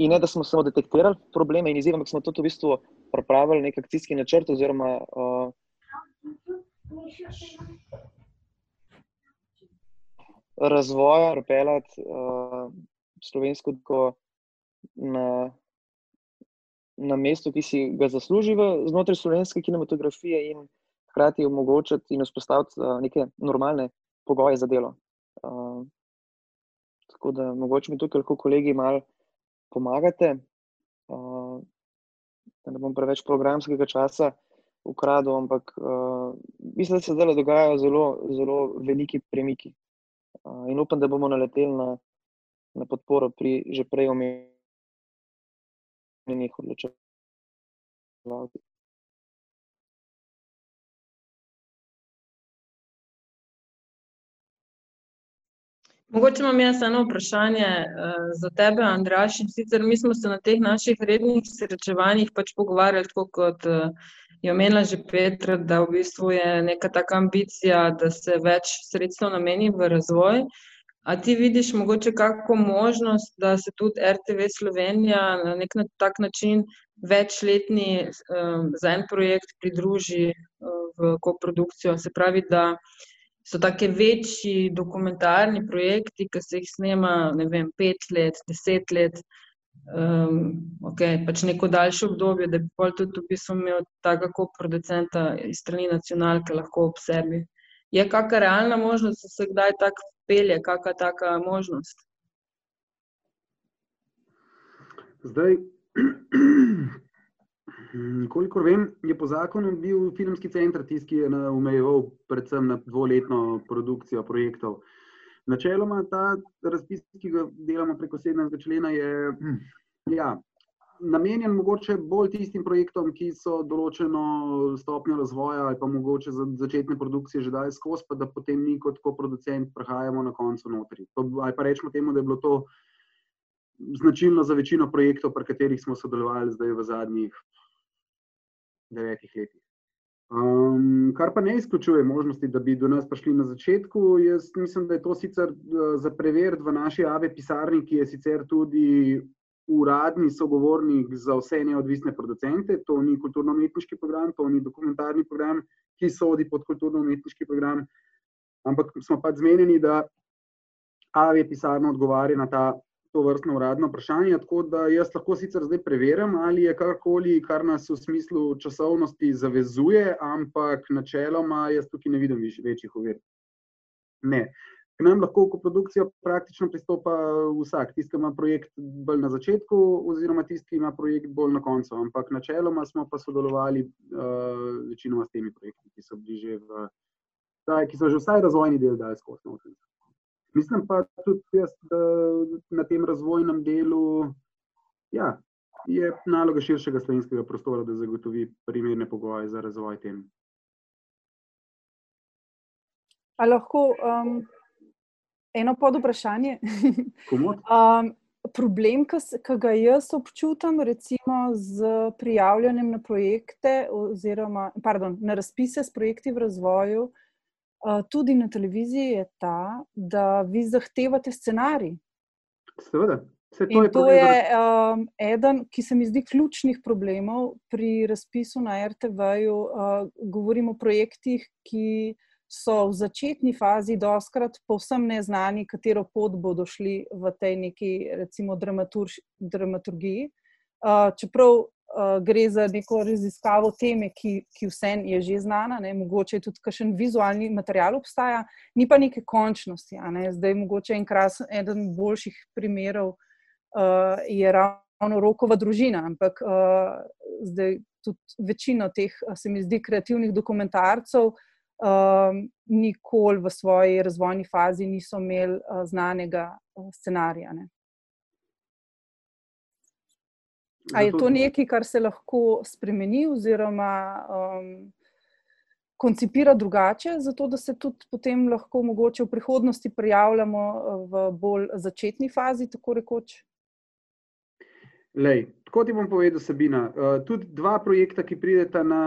In ne, da smo samo detektirali probleme in izzive, ampak smo tudi v bistvu pripravili nek akcijski načrt, oziroma uh, razvoja, pripeljati uh, slovensko tako na, na mesto, ki si ga zasluži znotraj slovenske kinematografije, in hkrati omogočiti in vzpostaviti uh, neke normalne pogoje za delo. Uh, tako da mogoče mi tukaj lahko kolegi malo pomagate. Da ne bom preveč programskega časa ukradel, ampak uh, mislim, da se zdaj dogajajo zelo, zelo veliki premiki. Uh, in upam, da bomo naleteli na, na podporo pri že prej omenjenih odločitvah. Mogoče imam jaz eno vprašanje uh, za tebe, Andraš. Sicer mi smo se na teh naših rednih srečevanjih pač pogovarjali, tako kot uh, je omenila že Petra, da v bistvu je neka taka ambicija, da se več sredstev nameni v razvoj. A ti vidiš mogoče kako možnost, da se tudi RTV Slovenija na nek na tak način večletni um, za en projekt pridruži uh, v koprodukcijo? Se pravi, da so take večji dokumentarni projekti, ki se jih snema, ne vem, pet let, deset let, um, okay, pač neko daljše obdobje, da bi pol tudi v bistvu imel takega koproducenta iz strani nacionalke lahko ob sebi. Je kakšna realna možnost, da se kdaj tak pelje, kakšna taka možnost? Zdaj, kolikor vem, je po zakonu bil filmski center tisti, ki je omejeval predvsem na dvoletno produkcijo projektov. Načeloma ta razpis, ki ga delamo preko 17. člena, je ja, namenjen mogoče bolj tistim projektom, ki so določeno stopnjo razvoja ali pa mogoče za začetne produkcije že dali skozi, pa da potem mi kot producent prihajamo na koncu notri. Ali pa rečemo temu, da je bilo to značilno za večino projektov, pri katerih smo sodelovali zdaj v zadnjih devetih letih. Um, kar pa ne izključuje možnosti, da bi do nas prišli na začetku. Jaz mislim, da je to sicer za preveriti v naši AVE pisarni, ki je sicer tudi uradni sogovornik za vse neodvisne producente. To ni kulturno-umetniški program, to ni dokumentarni program, ki sodi pod kulturno-umetniški program. Ampak smo pa zmenjeni, da AVE pisarna odgovarja na ta. To vrstno uradno vprašanje. Tako da jaz lahko sicer zdaj preverim, ali je karkoli, kar nas v smislu časovnosti zavezuje, ampak načeloma jaz tukaj ne vidim večjih ovir. Ne. K nam lahko v produkcijo praktično pristopa vsak, tisti, ki ima projekt bolj na začetku, oziroma tisti, ki ima projekt bolj na koncu. Ampak načeloma smo pa sodelovali uh, večinoma s temi projekti, ki so, v, taj, ki so že vsaj razvojni del dali skozi. Mislim pa tudi jaz, da na tem razvojnem delu ja, je naloga širšega slovenskega prostora, da zagotovi primerne pogoje za razvoj tem. Ali lahko um, eno pod vprašanje. um, problem, ki ga jaz občutam, recimo z prijavljanjem na projekte, oziroma pardon, na razpise s projekti v razvoju, uh, tudi na televiziji, je ta, da vi zahtevate scenarij. Seveda. To je, to je um, eden, ki se mi zdi ključnih problemov pri razpisu na RTV-ju. Uh, govorimo o projektih, ki so v začetni fazi doskrat povsem neznani, katero pot bodo šli v tej neki, recimo, dramaturgiji. Uh, čeprav uh, gre za neko raziskavo teme, ki, ki vsem je že znana, ne? mogoče tudi kakšen vizualni material obstaja, ni pa neke končnosti. Ne? Zdaj, mogoče en kras, eden boljših primerov uh, je ravno rokova družina, ampak uh, zdaj tudi večino teh, se mi zdi, kreativnih dokumentarcev, um, nikoli v svoji razvojni fazi niso imeli uh, znanega uh, scenarija. Ne. A je to nekaj, kar se lahko spremeni, oziroma um, koncipira drugače, zato da se tudi potem lahko mogoče v prihodnosti prijavljamo v bolj začetni fazi, tako rekoč? Lej, tako ti bom povedal, Sabina. Uh, tudi dva projekta, ki prideta na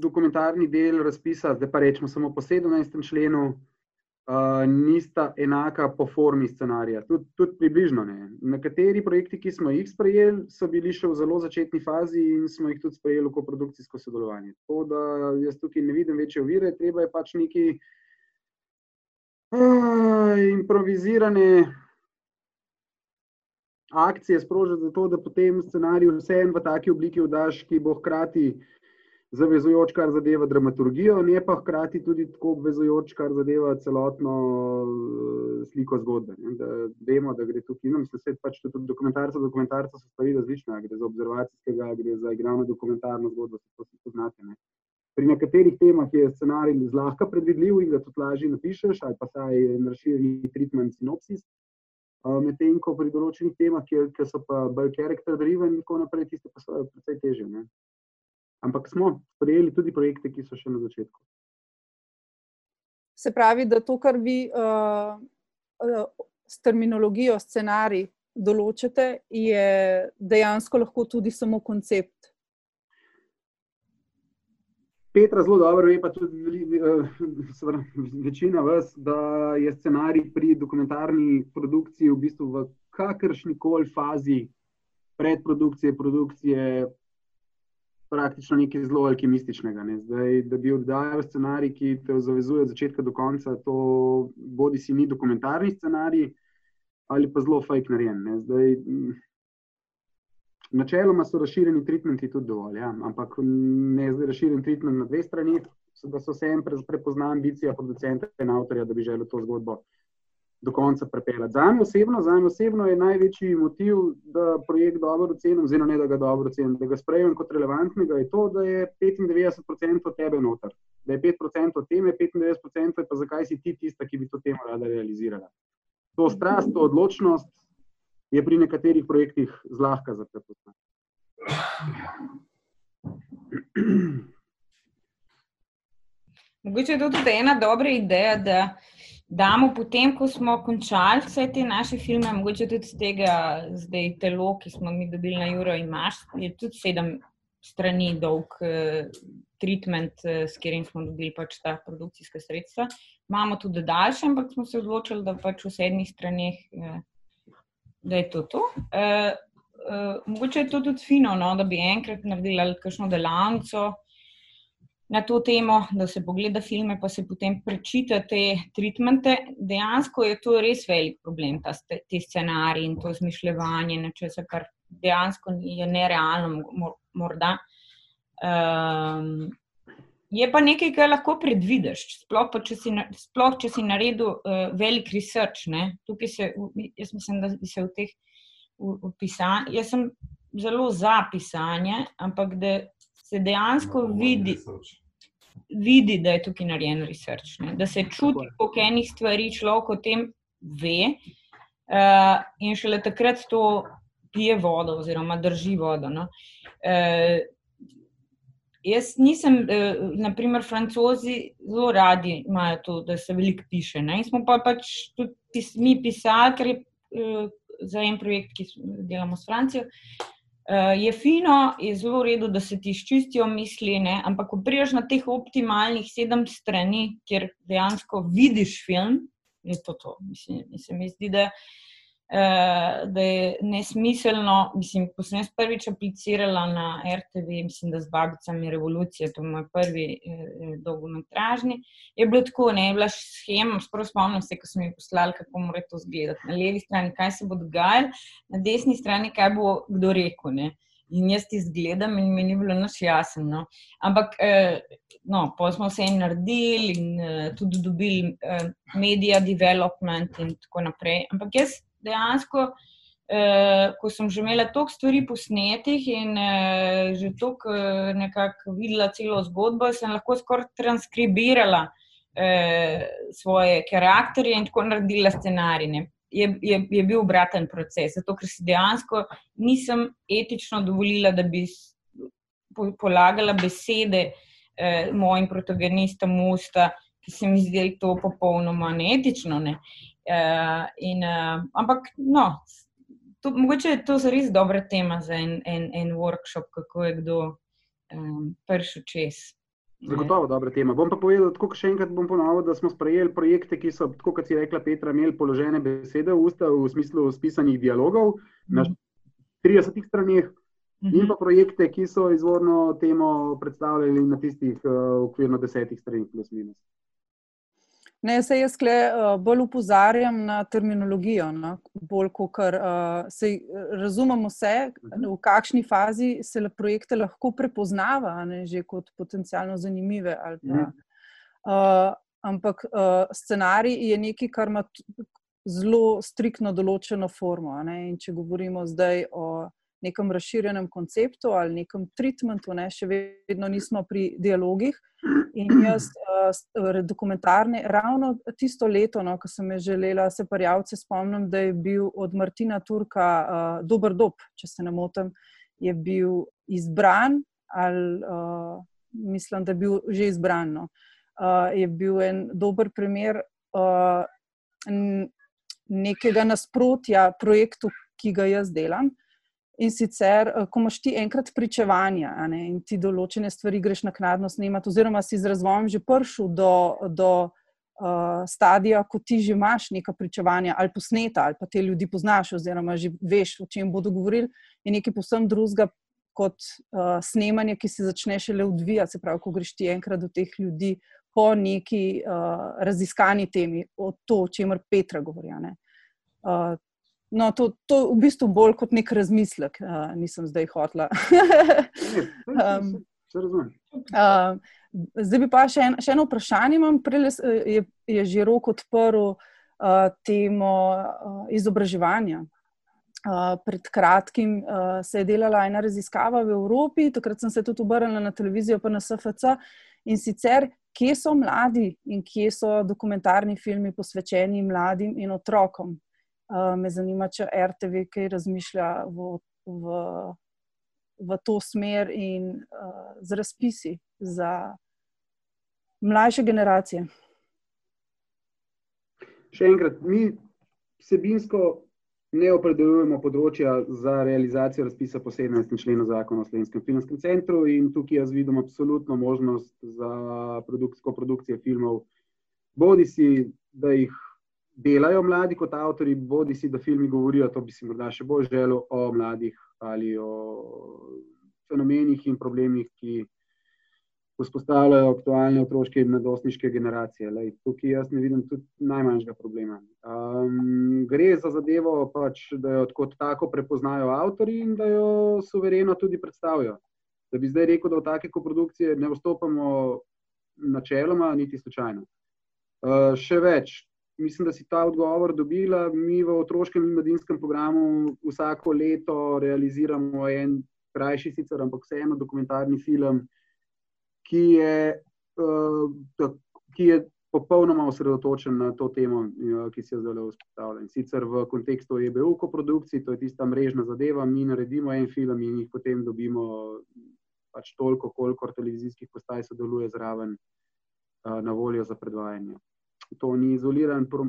dokumentarni del razpisa, zdaj pa rečemo samo po 17. členu, uh, nista enaka po formi scenarija. Tudi, tudi približno ne. Nekateri projekti, ki smo jih sprejeli, so bili še v zelo začetni fazi in smo jih tudi sprejeli v koprodukcijsko sodelovanje. Tako da jaz tukaj ne vidim večje ovire, treba je pač neki uh, improvizirane. Akcije sprožiti, zato da potem scenarij vseeno v taki obliki vdaš, ki bo hkrati uh, zavezujoč, kar zadeva dramaturgijo, ne pa hkrati tudi tako obvezujoč, kar zadeva celotno uh, sliko zgodbe. Da vemo, da gre tukaj, no, mislim, da pač tudi dokumentarce, dokumentarce so stvari različne, gre za observacijskega, gre za igrano dokumentarno zgodbo, se to vsi poznate. Ne. Pri nekaterih temah je scenarij zlahka predvidljiv in ga tudi lažje napišeš, ali pa saj razširjeni treatment sinopsis. Uh, Medtem ko pri določenih temah, ki so pa bolj character driven, in tako naprej, tiste pa so precej težje. Ne ampak smo sprejeli tudi projekte, ki so še na začetku. Se pravi, da to, kar vi uh, s terminologijo, scenarij določate, je dejansko lahko tudi samo koncept. Petra zelo dobro ve, pa tudi uh, večina vas, da je scenarij pri dokumentarni produkciji v bistvu v kakršni koli fazi predprodukcije, produkcije, praktično nekaj zelo alkimističnega. Ne. Zdaj, da bi oddajal scenarij, ki te zavezuje od začetka do konca, to bodi si ni dokumentarni scenarij ali pa zelo fake narejen. Zdaj, načeloma so razširjeni treatmenti tudi dovolj, ja. ampak ne zdaj razširjen treatment na dve strani, da so vse en prepozna ambicija producenta in avtorja, da bi želel to zgodbo do konca prepeljati. Za me osebno, osebno je največji motiv, da projekt dobro ocenim, oziroma ne da ga dobro ocenim, da ga sprejemem kot relevantnega, je to, da je 95% od tebe noter, da je 5% od teme, 95% je pa zakaj si ti tista, ki bi to temo rada realizirala. To strast, to odločnost je pri nekaterih projektih zlahka za prepoznati. Mogoče je to tudi ena dobra ideja, da damo potem, ko smo končali vse te naše filme, mogoče tudi z tega zdaj telo, ki smo mi dobili na Juro in Maš, je tudi sedem strani dolg uh, treatment, uh, s katerim smo dobili pač ta produkcijska sredstva. Imamo tudi daljše, ampak smo se odločili, da pač v sedmih straneh, uh, da je to to. Uh, uh, mogoče je to tudi fino, no, da bi enkrat naredili kakšno delavnico, na to temo, da se pogleda filme, pa se potem prečita te treatmente. Dejansko je to res velik problem, ta, te scenariji in to zmišljanje, nečesa, kar dejansko je nerealno, morda. Um, je pa nekaj, kar lahko predvidiš, sploh, če si, sploh če si naredil uh, velik research. Ne? Tukaj se, jaz mislim, da bi se v teh pisanjih, jaz sem zelo za pisanje, ampak da se dejansko no, vidi, vidi, da je tukaj narejen research, ne? da se čuti, koliko enih stvari človek o tem ve, uh, in šele takrat to pije vodo, oziroma drži vodo. No? Uh, jaz nisem, uh, naprimer, francozi zelo radi imajo to, da se veliko piše. Ne? In smo pa pač tudi pis, mi pisali, ker je uh, za en projekt, ki delamo s Francijo. Uh, je fino, je zelo v redu, da se ti izčistijo misli, ne? ampak ko priješ na teh optimalnih sedem strani, kjer dejansko vidiš film, je to to. Mislim, mislim, mi zdi, da Eh, da je nesmiselno. Mislim, ko sem jaz prvič aplicirala na RTV, mislim, da z babicami revolucije, to je moj prvi eh, dolgometražni, je bilo tako, ne je bila schema, sploh spomnim se, ko sem jih poslala, kako mora to izgledati. Na levi strani, kaj se bo dogajalo, na desni strani, kaj bo kdo rekel. Ne? In jaz ti zgledam, in mi ni bilo noč jasno. No. Ampak, eh, no, pa smo vse naredili, in eh, tudi dobili eh, media development, in tako naprej. Ampak jaz dejansko, eh, ko sem že imela toliko stvari posnetih in eh, že toliko eh, nekako videla celo zgodbo, sem lahko skoraj transkribirala eh, svoje karakterje in tako naredila scenarije. Je, je, je bil obraten proces, zato ker si dejansko nisem etično dovolila, da bi polagala besede eh, mojim protagonistom usta, ki se mi zdeli to popolnoma neetično. Ne. Uh, in, uh, ampak, no, to, mogoče je to res dobra tema za en, en, en workshop, kako je kdo um, prišel čez. Zagotovo dobra tema. Bom pa povedal, tako še enkrat bom ponovil, da smo sprejeli projekte, ki so, tako kot si rekla, Petra, imeli položene besede v usta v smislu spisanih dialogov na 30 mhm. straneh. In mhm. pa projekte, ki so izvorno temo predstavljali na tistih uh, okvirno desetih stranih, plus minus. Ne, se jaz kle, uh, bolj upozarjam na terminologijo, no? bolj kot uh, se razumemo, vse, mhm. v kakšni fazi se le projekte lahko prepoznava, ne, že kot potencialno zanimive. Pa, uh, ampak uh, scenarij je nekaj, kar ima zelo striktno določeno formo. Če govorimo zdaj o nekem razširjenem konceptu ali nekem treatmentu, ne, še vedno nismo pri dialogih. In jaz, uh, dokumentarne, ravno tisto leto, no, ko sem želela se parjavce spomnim, da je bil od Martina Turka uh, Dober Dob, če se ne motim, je bil izbran, ali uh, mislim, da je bil že izbran. No. Uh, je bil en dober primer uh, nekega nasprotja projektu, ki ga jaz delam In sicer, ko imaš ti enkrat pričevanja ne, in ti določene stvari greš naknadno snemati, oziroma si z razvojem že prišel do, do uh, stadija, ko ti že imaš neka pričevanja ali posneta, ali pa te ljudi poznaš, oziroma že veš, o čem bodo govorili, je nekaj posebno drugega kot uh, snemanje, ki se začne šele odvijati. Se pravi, ko greš ti enkrat do teh ljudi po neki uh, raziskani temi, o to, o čemer Petra govori. Uh, no, to, to v bistvu bolj kot nek razmislek, uh, nisem zdaj hotla. um, uh, zdaj bi pa še, en, še eno vprašanje. Prej je, je že rok odprl uh, temo uh, izobraževanja. Uh, pred kratkim uh, se je delala ena raziskava v Evropi, takrat sem se tudi obrnila na televizijo, pa na SFC. In sicer, kje so mladi in kje so dokumentarni filmi posvečeni mladim in otrokom. Uh, me zanima, če RTV kaj razmišlja v, v, v to smer in uh, z razpisi za mlajše generacije. Še enkrat, mi vsebinsko ne opredeljujemo področja za realizacijo razpisa po 17. členu zakona o Slovenskem filmskem centru in tukaj jaz vidim absolutno možnost za produkcijsko produkcijo filmov, bodi si, da jih delajo mladi kot avtori, bodi si, da filmi govorijo, to bi si morda še bolj želel o mladih ali o fenomenih in problemih, ki vzpostavljajo aktualne otroške in mladostniške generacije. Lej, tukaj jaz ne vidim tudi najmanjšega problema. Um, gre za zadevo, pač, da jo kot tako prepoznajo avtori in da jo suvereno tudi predstavijo. Da bi zdaj rekel, da v take koprodukcije ne vstopamo načeloma, niti slučajno. Uh, še več. Mislim, da si ta odgovor dobila. Mi v otroškem in mladinskem programu vsako leto realiziramo en krajši, sicer, ampak vseeno dokumentarni film, ki je, uh, ki je popolnoma osredotočen na to temo, uh, ki se je zdaj vzpostavila. In sicer v kontekstu EBU, ko produkciji, to je tista mrežna zadeva, mi naredimo en film in jih potem dobimo pač toliko, koliko televizijskih postaj sodeluje zraven uh, na voljo za predvajanje. To ni izoliran pro,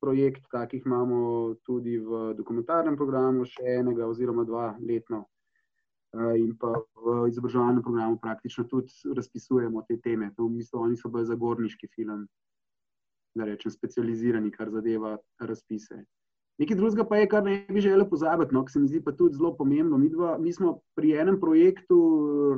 projekt, kakih imamo tudi v dokumentarnem programu, še enega oziroma dva letno. Eh, in pa v izobraževalnem programu praktično tudi razpisujemo te teme. To v bistvu oni so bolj zagorniški film, da rečem, specializirani, kar zadeva razpise. Nekaj drugega pa je, kar ne bi želel pozabiti, no, ki se mi zdi pa tudi zelo pomembno. Mi, dva, mi smo pri enem projektu,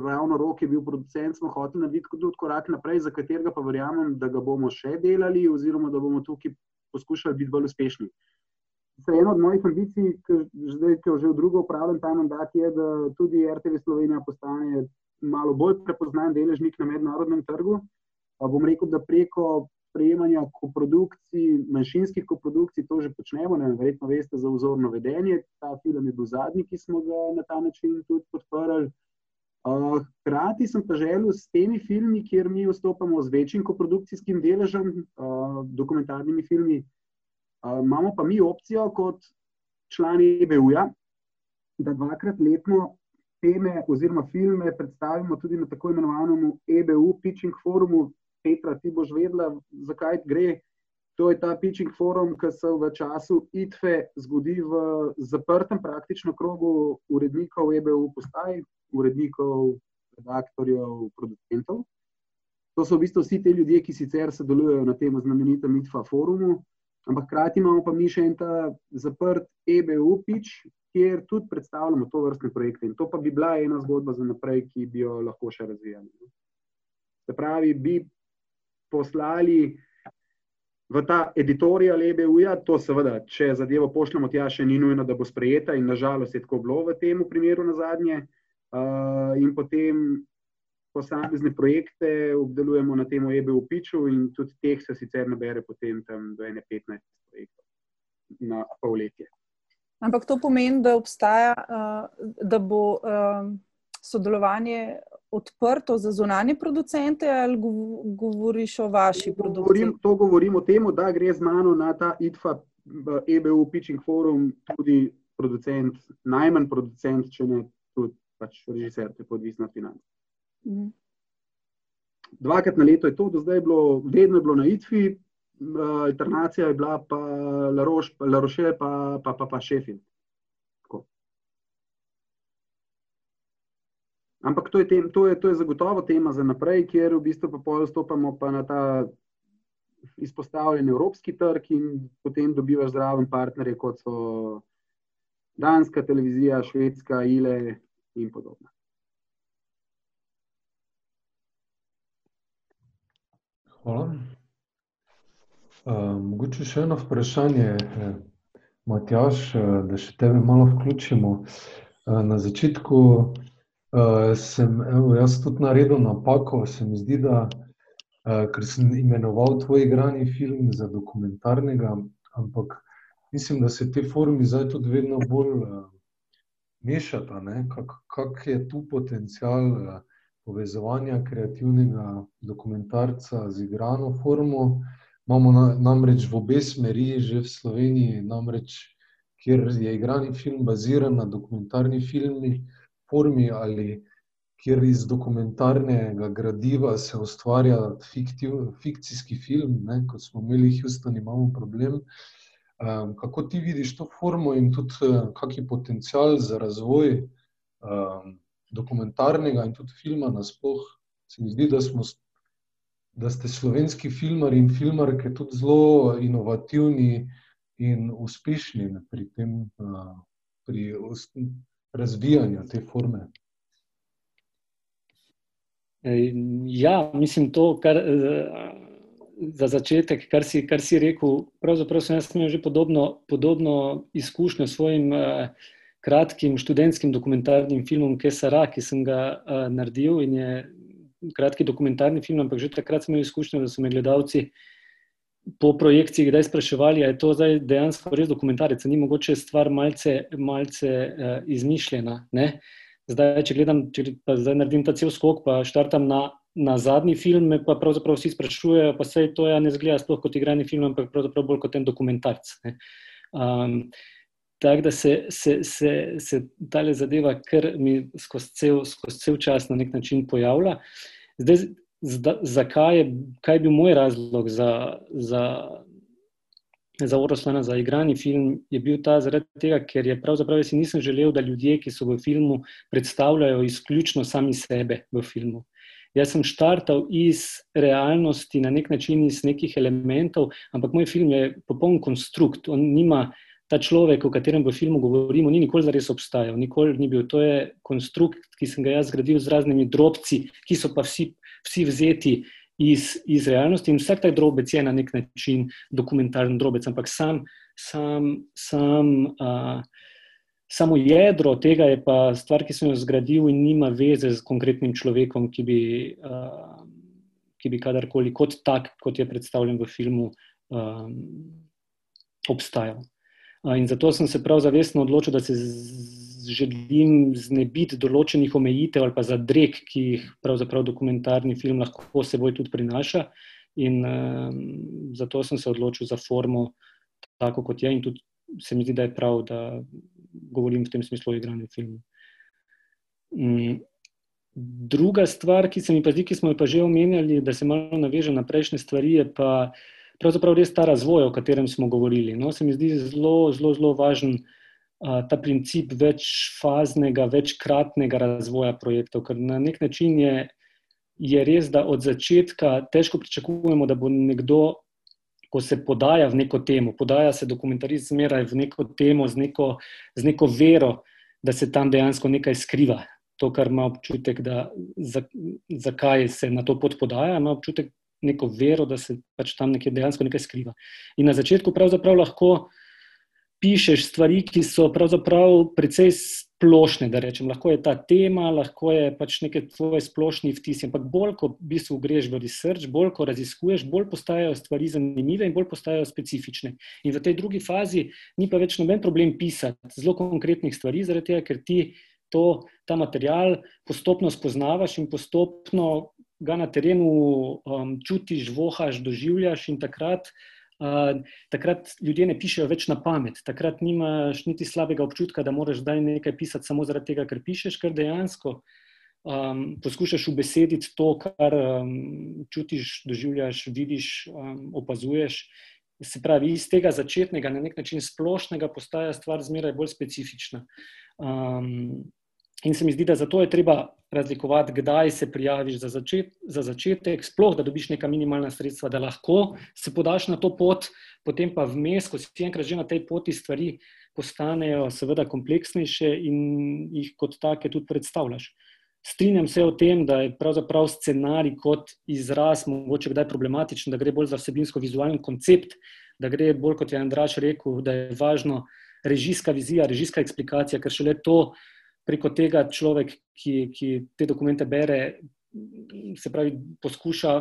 ravno rok je bil producent, smo hoteli narediti tudi korak naprej, za katerega pa verjamem, da ga bomo še delali oziroma da bomo tukaj poskušali biti bolj uspešni. Ena od mojih ambicij, ki zdaj, ki jo že v drugo upravljam ta mandat, je, da tudi RTV Slovenija postane malo bolj prepoznan deležnik na mednarodnem trgu. Pa bom rekel, da preko prejemanja koprodukcij, manjšinskih koprodukcij, to že počnemo. Ne, verjetno veste za vzorno vedenje. Ta film je bil zadnji, ki smo ga na ta način tudi podprli. Hkrati uh, sem pa želel s temi filmi, kjer mi vstopamo z večjim koprodukcijskim deležem, uh, dokumentarnimi filmi, imamo pa mi opcijo, kot člani EBU-ja, da dvakrat letno teme oziroma filme predstavimo tudi na tako imenovanem EBU Pitching Forumu. Petra, ti boš vedela, zakaj gre. To je ta pitching forum, ki se v času ITFE zgodi v zaprtem praktično krogu urednikov EBU postaj, urednikov, redaktorjev, producentov. To so v bistvu vsi ti ljudje, ki sicer sodelujejo na tem znamenitem ITFA forumu. Ampak hkrati imamo pa mi še en ta zaprt EBU pitch, kjer tudi predstavljamo to vrstne projekte. In to pa bi bila ena zgodba za naprej, ki bi jo lahko še razvijali. Se pravi, bi poslali v ta editorial EBU-ja, to seveda, če zadevo pošljemo tja, še ni nujno, da bo sprejeta in nažalost je tako bilo v tem primeru na zadnje. Uh, in potem posamezne projekte obdelujemo na temo EBU Piču in tudi teh se sicer nabere potem tam do 15 projektov na polletje. Ampak to pomeni, da obstaja, da bo sodelovanje odprto za zunanje producente ali govoriš o vaši produkciji? Govorim, to govorim o tem, da gre z mano na ta ITFA EBU Pitching Forum tudi producent, najmanj producent, če ne tudi pač režiser, to je podvisno od financ. Mhm. Dvakrat na leto je to, do zdaj je bilo, vedno je bilo na ITFI, alternacija je bila pa La Roche, pa, pa, pa, pa Sheffield. Ampak to je, tem, to, je, to je zagotovo tema za naprej, kjer v bistvu pa postopamo pa na ta izpostavljen evropski trg in potem dobivaš zraven partnerje, kot so Danska televizija, Švedska, ILE in podobno. Hvala. Uh, mogoče še eno vprašanje, eh, Matjaš, eh, da še tebe malo vključimo. Uh, na začetku uh, sem evo, jaz tudi naredil napako, se mi zdi, da uh, ker sem imenoval tvoj igrani film za dokumentarnega, ampak mislim, da se te formi zdaj tudi vedno bolj uh, mešata, kak, kak je tu potencial uh, povezovanja kreativnega dokumentarca z igrano formo. Imamo na, namreč v obe smeri, že v Sloveniji, namreč, kjer je igrani film baziran na dokumentarni filmi, formi ali kjer iz dokumentarnega gradiva se ustvarja fiktiv, fikcijski film, ne, kot smo imeli v Houstonu, imamo problem. Um, kako ti vidiš to formo in tudi uh, kakšen potencial za razvoj um, dokumentarnega in tudi filma nasplošno. Se mi zdi, da, smo, da ste slovenski filmari in filmarke tudi zelo inovativni in uspešni pri tem, pri razvijanju te forme. Ja, mislim, to, kar za začetek, kar si, kar si rekel. Pravzaprav sem imel že podobno, podobno izkušnjo s svojim. Uh, kratkim študentskim dokumentarnim filmom Kesara, ki sem ga uh, naredil in je kratki dokumentarni film, ampak že takrat sem imel izkušnjo, da so me gledalci po projekciji kdaj spraševali, ali je to zdaj dejansko res dokumentarec, ni mogoče stvar malce, malce uh, izmišljena. Ne? Zdaj, če gledam, če pa zdaj naredim ta cel skok, pa štartam na, na zadnji film, me pa pravzaprav vsi sprašujejo, pa se to ja ne zgleda sploh kot igrani film, ampak pravzaprav bolj kot en dokumentarc. Um, Tako da se, se, se, se ta zadeva, kar mi skozi cel, skozi cel čas na nek način pojavlja. Zdaj, zda, zakaj je, kaj je bil moj razlog za, za, za Oroslana, za igrani film, je bil ta zaradi tega, ker je pravzaprav jaz nisem želel, da ljudje, ki so v filmu, predstavljajo izključno sami sebe v filmu. Jaz sem štartal iz realnosti, na nek način iz nekih elementov, ampak moj film je popoln konstrukt, on nima ta človek, o katerem v filmu govorimo, ni nikoli zares obstajal, nikoli ni bil. To je konstrukt, ki sem ga jaz zgradil z raznimi drobci, ki so pa vsi, vsi vzeti iz, iz realnosti. In vsak ta drobec je na nek način dokumentarni drobec, ampak sam, sam, sam, uh, samo jedro tega je pa stvar, ki sem jo zgradil in nima veze z konkretnim človekom, ki bi, uh, ki bi kadarkoli kot tak, kot je predstavljen v filmu, um, obstajal. In zato sem se prav zavestno odločil, da se želim znebiti določenih omejitev ali pa zadreg, ki jih pravzaprav dokumentarni film lahko seboj tudi prinaša. In um, zato sem se odločil za formo, tako kot je, in tudi se mi zdi, da je prav, da govorim v tem smislu o igranju filmu. Um, druga stvar, ki se mi pa zdi, ki smo jo pa že omenjali, da se malo naveže na prejšnje stvari, je pa pravzaprav res ta razvoj, o katerem smo govorili. No, se mi zdi zelo, zelo, zelo važen uh, ta princip večfaznega, večkratnega razvoja projektov, ker na nek način je, je res, da od začetka težko pričakujemo, da bo nekdo, ko se podaja v neko temo, podaja se dokumentarist zmeraj v neko temo z neko, z neko vero, da se tam dejansko nekaj skriva. To, kar ima občutek, da zakaj se na to pot podaja, ima občutek, neko vero, da se pač tam nekaj dejansko nekaj skriva. In na začetku pravzaprav lahko pišeš stvari, ki so pravzaprav precej splošne, da rečem. Lahko je ta tema, lahko je pač nekaj tvoje splošni vtisi, ampak bolj, ko v bistvu greš v research, bolj, ko raziskuješ, bolj postajajo stvari zanimive in bolj postajajo specifične. In v tej drugi fazi ni pa več noben problem pisati zelo konkretnih stvari, zaradi tega, ker ti to, ta material postopno spoznavaš in postopno ga na terenu um, čutiš, vohaš, doživljaš, in takrat, uh, takrat ljudje ne pišejo več na pamet. Takrat nimaš niti slabega občutka, da moraš zdaj nekaj pisati samo zaradi tega, ker pišeš, ker dejansko um, poskušaš ubesediti to, kar um, čutiš, doživljaš, vidiš, um, opazuješ. Se pravi, iz tega začetnega, na nek način splošnega, postaja stvar zmeraj bolj specifična. Um, In se mi zdi, da zato je treba razlikovati, kdaj se prijaviš za, začet, za začetek, sploh da dobiš neka minimalna sredstva, da lahko se podaš na to pot, potem pa vmes, ko si enkrat že na tej poti, stvari postanejo seveda kompleksnejše in jih kot take tudi predstavljaš. Strinjam se o tem, da je pravzaprav scenarij kot izraz mogoče kdaj problematičen, da gre bolj za vsebinsko-vizualen koncept, da gre bolj, kot je Andraš rekel, da je važno režijska vizija, režijska eksplikacija, ker šele to preko tega človek, ki, ki te dokumente bere, se pravi, poskuša,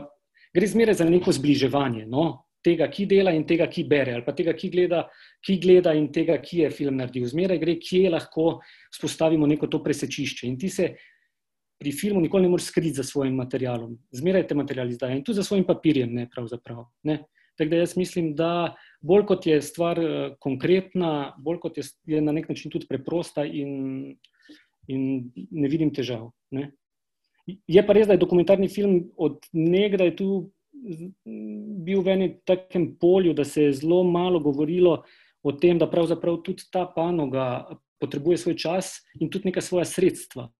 gre zmeraj za neko zbliževanje no? tega, ki dela in tega, ki bere, ali pa tega, ki gleda, ki gleda in tega, ki je film naredil. Zmeraj gre, kje lahko spostavimo neko to presečišče. In ti se pri filmu nikoli ne moreš skriti za svojim materialom, zmeraj te materiali zdaj in tudi za svojim papirjem, ne pravzaprav. Ne? Tako da jaz mislim, da bolj kot je stvar uh, konkretna, bolj kot je, je na nek način tudi preprosta in in ne vidim težav. Ne. Je pa res, da je dokumentarni film od nekdaj tu bil v enem takem polju, da se je zelo malo govorilo o tem, da pravzaprav tudi ta panoga potrebuje svoj čas in tudi neka svoja sredstva.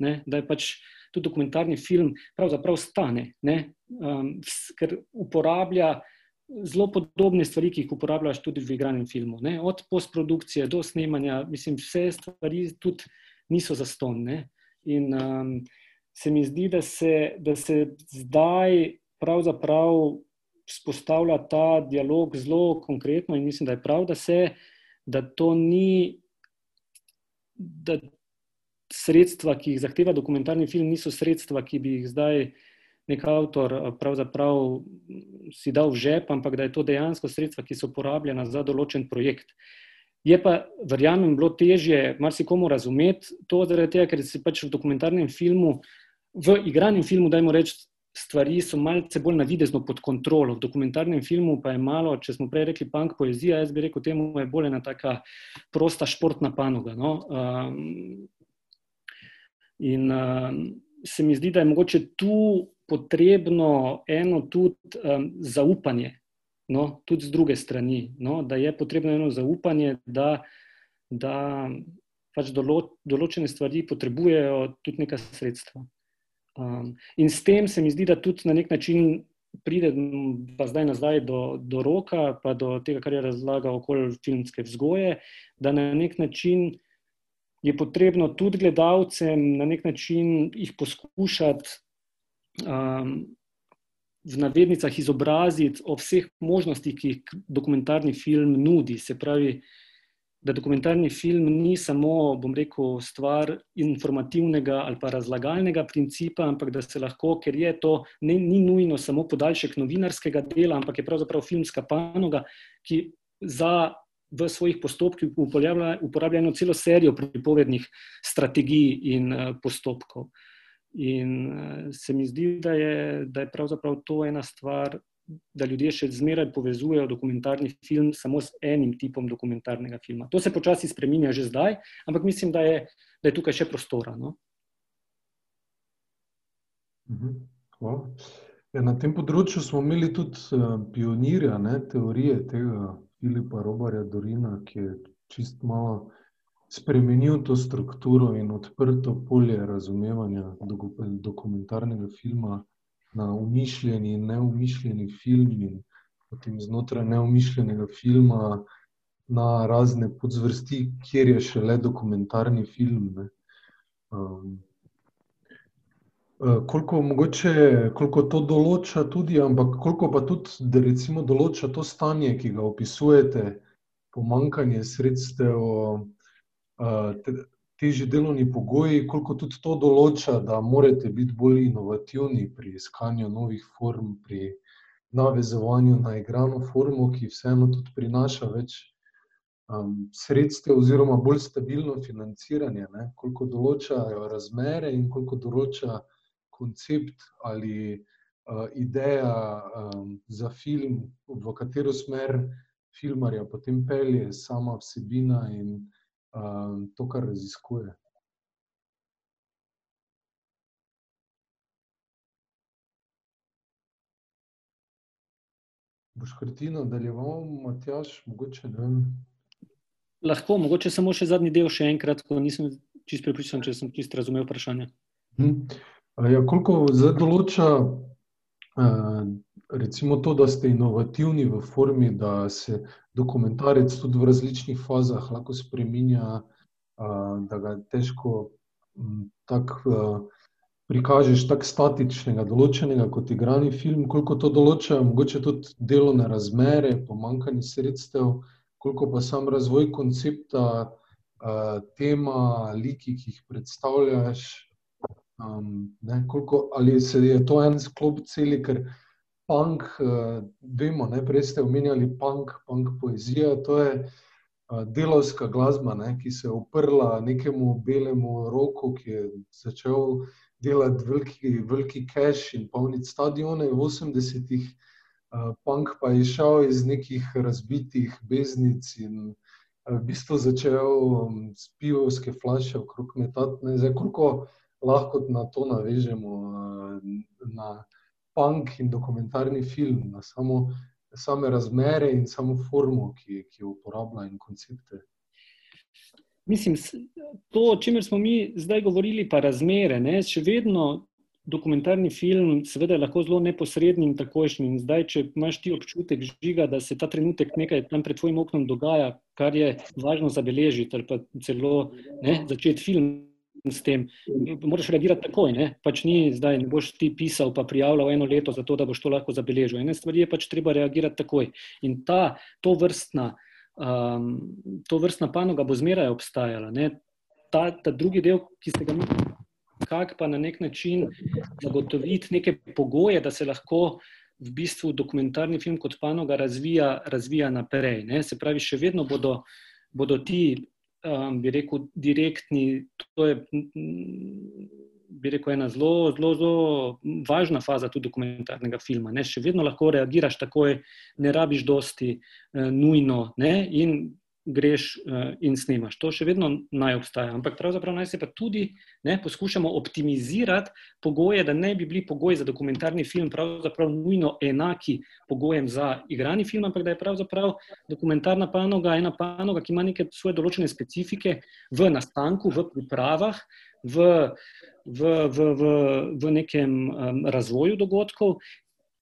Ne. Da je pač tudi dokumentarni film pravzaprav stane, um, ker uporablja zelo podobne stvari, ki jih uporabljaš tudi v igranem filmu. Ne. Od postprodukcije do snemanja, mislim, vse stvari tudi niso zastonne. In um, se mi zdi, da se, da se zdaj pravzaprav spostavlja ta dialog zelo konkretno, in mislim, da je prav, da se, da to ni. Da sredstva, ki jih zahteva dokumentarni film, niso sredstva, ki bi jih zdaj nek avtor pravzaprav si dal v žep, ampak da je to dejansko sredstva, ki so uporabljena za določen projekt. Je pa, verjamem, bilo težje marsikomu razumeti to, tega, ker se pač v dokumentarnem filmu, v igranem filmu, dajmo reči, stvari so malce bolj navidezno pod kontrolo. V dokumentarnem filmu pa je malo, če smo prej rekli, punk poezija, jaz bi rekel, temu je bolj ena taka prosta športna panoga. No? Um, in um, se mi zdi, da je mogoče tu potrebno eno tudi um, zaupanje no, tudi z druge strani, no, da je potrebno eno zaupanje, da, da pač dolo, določene stvari potrebujejo tudi neka sredstva. Um, in s tem se mi zdi, da tudi na nek način pride, pa zdaj nazaj do, do roka, pa do tega, kar je razlagal okoli filmske vzgoje, da na nek način je potrebno tudi gledalcem na nek način jih poskušati. Um, v navednicah izobraziti o vseh možnostih, ki jih dokumentarni film nudi. Se pravi, da dokumentarni film ni samo, bom rekel, stvar informativnega ali pa razlagalnega principa, ampak da se lahko, ker je to ne, ni nujno samo podaljšek novinarskega dela, ampak je pravzaprav filmska panoga, ki za. V svojih postopkih uporablja, uporablja eno celo serijo pripovednih strategij in uh, postopkov. Uh, In uh, se mi zdi, da je, da je pravzaprav to ena stvar, da ljudje še zmeraj povezujejo dokumentarni film samo s enim tipom dokumentarnega filma. To se počasi spremenja že zdaj, ampak mislim, da je, da je tukaj še prostora. No? Mhm, ja, na tem področju smo imeli tudi uh, pionirja ne, teorije tega Filipa Robarja Dorina, ki je čist malo spremenil to strukturo in odprto polje razumevanja dokumentarnega filma na umišljeni in neumišljeni film, in potem znotraj neumišljenega filma na razne podzvrsti, kjer je še le dokumentarni film. Um, koliko, mogoče, koliko to določa, tudi, ampak koliko pa tudi, da recimo določa to stanje, ki ga opisujete, pomankanje sredstev težji delovni pogoji, koliko tudi to določa, da morate biti bolj inovativni pri iskanju novih form, pri navezovanju na igrano formo, ki vseeno tudi prinaša več um, sredstev, oziroma bolj stabilno financiranje, ne? koliko določajo razmere in koliko določa koncept ali uh, ideja um, za film, v katero smer filmarja potem pelje sama vsebina in um, to, kar raziskuje. Boš kar ti nadaljeval, Matjaš, mogoče ne vem. Lahko, mogoče samo še zadnji del, še enkrat, ko nisem čist pripričan, če sem čisto razumel vprašanje. Hm. Ja, koliko zdaj določa uh, recimo to, da ste inovativni v formi, da se dokumentarec tudi v različnih fazah lahko spremenja, uh, da ga težko uh, prikažeš, tako statičnega, določenega kot igrani film, koliko to določa, mogoče tudi delovne razmere, pomankanje sredstev, koliko pa sam razvoj koncepta, uh, tema, liki, ki jih predstavljaš. Um, ne, koliko, ali se je to en sklop celi, ker punk, vemo, ne, prej ste omenjali punk, punk poezija, to je uh, delovska glasba, ne, ki se je uprla nekemu belemu roku, ki je začel delati veliki, veliki cash in polniti stadione v 80-ih, uh, punk pa je šel iz nekih razbitih beznic in v bistvu začel um, spivovske flaše okrog metati. Zdaj, koliko lahko na to navežemo, na punk in dokumentarni film, na samo, same razmere in samo formo, ki, ki jo uporablja in koncepte. Mislim, to, o čemer smo mi zdaj govorili, pa razmere, ne, še vedno dokumentarni film, seveda, lahko zelo neposredni in takošnji. Zdaj, če imaš ti občutek žiga, da se ta trenutek nekaj tam pred tvojim oknom dogaja, kar je važno zabeležiti, ali pa celo ne, začeti film s tem, moraš reagirati takoj. Ne? Pač ni zdaj, ne boš ti pisal, pa prijavljal eno leto, zato da boš to lahko zabeležil. Ene stvari je pač treba reagirati takoj. In ta, to vrstna, um, to vrstna panoga bo zmeraj obstajala. Ta, ta drugi del, ki ste ga mi, kak pa na nek način zagotoviti neke pogoje, da se lahko. V bistvu dokumentarni film kot panoga razvija, razvija naprej. Ne? Se pravi, še vedno bodo, bodo ti um, bi rekel, direktni. To je, bi rekel, ena zelo, zelo, zelo važna faza tudi dokumentarnega filma. Ne? Še vedno lahko reagiraš takoj, ne rabiš dosti uh, nujno. Ne? In greš uh, in snemaš. To še vedno naj obstaja. Ampak pravzaprav naj se pa tudi ne, poskušamo optimizirati pogoje, da ne bi bili pogoji za dokumentarni film pravzaprav nujno enaki pogojem za igrani film, ampak da je pravzaprav dokumentarna panoga ena panoga, ki ima neke svoje določene specifike v nastanku, v pripravah, v, v, v, v, v nekem um, razvoju dogodkov.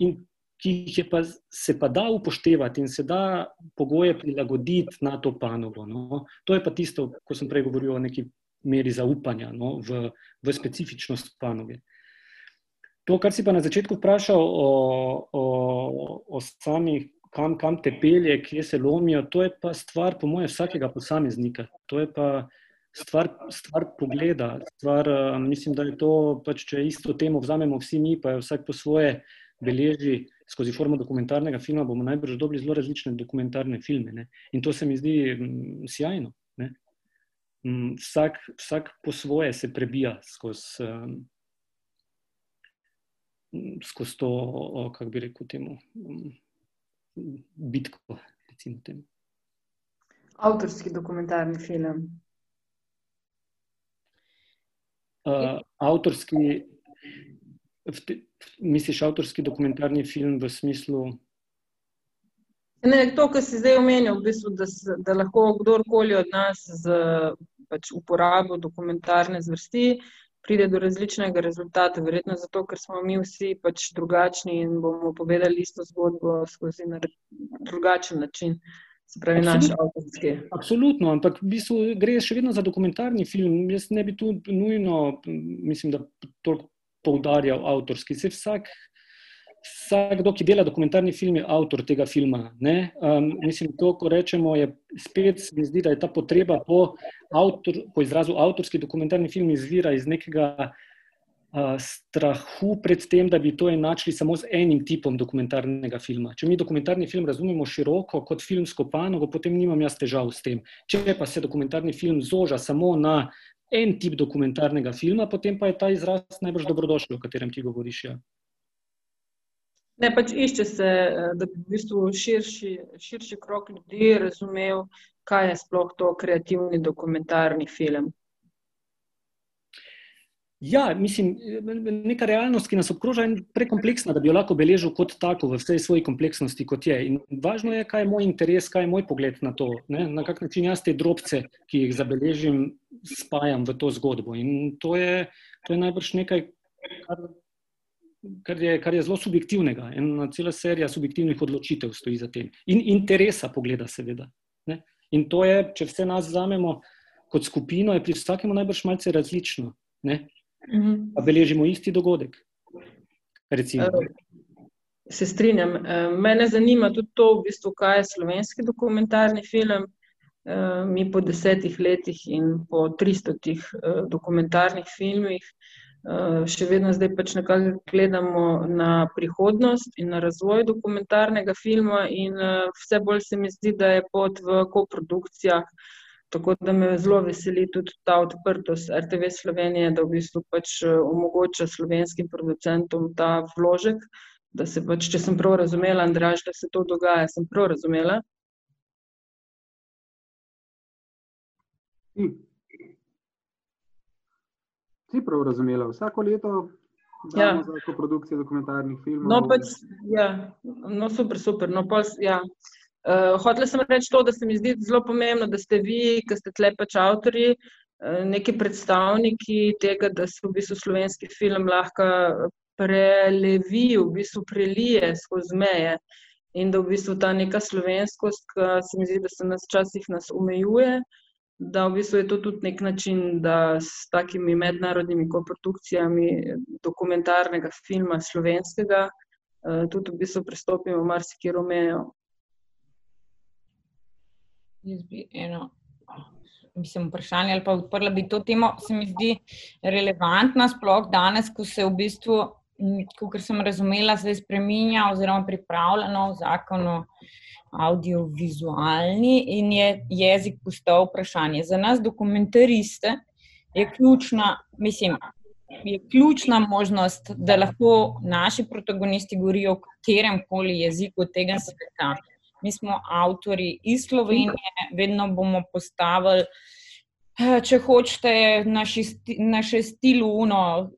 In ki jih pa, se pa da upoštevati in se da pogoje prilagoditi na to panogo. No. To je pa tisto, ko sem prej govoril o neki meri zaupanja no, v, v specifičnost panoge. To, kar si pa na začetku vprašal o, o, o samih, kam, kam te pelje, kje se lomijo, to je pa stvar, po mojem, vsakega posameznika. To je pa stvar, stvar pogleda. Stvar, mislim, da je to, pač, če isto temo vzamemo vsi mi, pa je vsak po svoje beleži skozi formo dokumentarnega filma, bomo najbrž dobili zelo različne dokumentarne filme. Ne? In to se mi zdi m, mm, sjajno. M, mm, vsak, vsak po svoje se prebija skozi, um, skozi to, kako bi rekel, temu um, bitko. Avtorski dokumentarni film. Uh, avtorski, misliš, avtorski dokumentarni film v smislu? Ne, to, kar si zdaj omenil, v bistvu, da, da lahko kdorkoli od nas z pač, uporabo dokumentarne zvrsti pride do različnega rezultata. Verjetno zato, ker smo mi vsi pač drugačni in bomo povedali isto zgodbo skozi na drugačen način. Se pravi, naš avtorski. Absolutno, ampak v bistvu gre še vedno za dokumentarni film. Jaz ne bi tu nujno, mislim, da toliko poudarjal avtorski. Se vsak, vsakdo, ki dela dokumentarni film, je avtor tega filma. Um, mislim, to, ko rečemo, je spet, mi zdi, da je ta potreba po, avtor, po izrazu avtorski dokumentarni film izvira iz nekega. Uh, strahu pred tem, da bi to enačili samo z enim tipom dokumentarnega filma. Če mi dokumentarni film razumemo široko kot filmsko panogo, potem nimam jaz težav s tem. Če pa se dokumentarni film zoža samo na en tip dokumentarnega filma, potem pa je ta izraz najbolj dobrodošel, o katerem ti govoriš. Ja. Ne, pač išče se, eh, da bi v bistvu širši, širši krok ljudi razumel, kaj je sploh to kreativni dokumentarni film. Ja, mislim, neka realnost, ki nas obkroža, je prekompleksna, da bi jo lahko beležil kot tako, v vsej svoji kompleksnosti, kot je. In važno je, kaj je moj interes, kaj je moj pogled na to, ne? na kak način jaz te drobce, ki jih zabeležim, spajam v to zgodbo. In to je, to je najbrž nekaj, kar, kar, je, kar je zelo subjektivnega. Ena cela serija subjektivnih odločitev stoji za tem. In interesa pogleda, seveda. Ne? In to je, če vse nas vzamemo kot skupino, je pri vsakemu najbrž malce različno. Ne? Mhm. Pa beležimo isti dogodek. Recimo. Se strinjam. Eh, Mene zanima tudi to, v bistvu, kaj je slovenski dokumentarni film. Eh, Mi po desetih letih in po tristotih eh, dokumentarnih filmih še vedno zdaj pač nekako gledamo na prihodnost in na razvoj dokumentarnega filma in vse bolj se mi zdi, da je pot v koprodukcijah Tako da me zelo veseli tudi ta odprtost RTV Slovenije, da v bistvu pač eh, omogoča slovenskim producentom ta vložek. Da se pač, če sem prav razumela, Andraž, da se to dogaja, sem prav razumela. Si, si prav razumela. Vsako leto Ja. za koprodukcije dokumentarnih filmov. No, pač, ja, no super, super. No, s- ja. Uh, hotela sem reči to, da se mi zdi zelo pomembno, da ste vi, ki ste tle pač avtorji, uh, neki predstavniki tega, da se v bistvu slovenski film lahko prelevi, v bistvu prelije skozi meje. In da v bistvu ta neka slovenskost, ki se mi zdi, da se nas včasih nas omejuje, da v bistvu je to tudi nek način, da s takimi mednarodnimi koprodukcijami dokumentarnega filma slovenskega eh, tudi v bistvu prestopimo marsikero mejo. Jaz bi eno mislim, vprašanje ali pa odprla bi to temo, se mi zdi relevantna, sploh danes, ko se v bistvu, kot sem razumela, zdaj spreminja oziroma pripravlja nov zakon o audiovizualni in je jezik postal vprašanje. Za nas, dokumentariste, je ključna, mislim, je ključna možnost, da lahko naši protagonisti govorijo v katerem koli jeziku tega sveta. Mi smo avtori iz Slovenije, vedno bomo postavili, eh, če hočete, naši naše stiluno,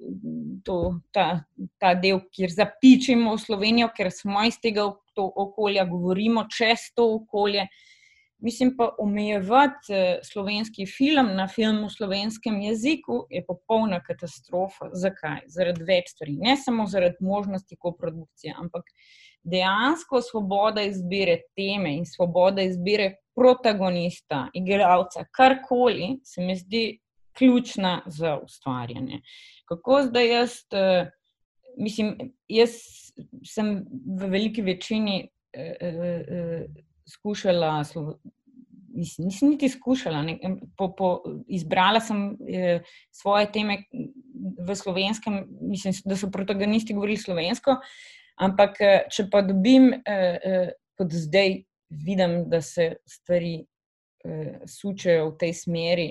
to, ta, ta del, kjer zapičimo v Slovenijo, ker smo iz tega okolja, govorimo čez to okolje. Mislim pa, omejevati eh, slovenski film na film v slovenskem jeziku je popolna katastrofa. Zakaj? Zaradi več stvari. Ne samo zaradi možnosti koprodukcije, ampak dejansko svoboda izbire teme in svoboda izbire protagonista, igralca, karkoli, se mi zdi ključna za ustvarjanje. Kako zdaj jaz, eh, mislim, jaz sem v veliki večini eh, eh, eh, skušala, mislim, nisem niti skušala, ne, po, po, izbrala sem eh, svoje teme v slovenskem, mislim, da so protagonisti govorili slovensko, ampak eh, če pa dobim, eh, eh, kot zdaj vidim, da se stvari sučejo v tej smeri,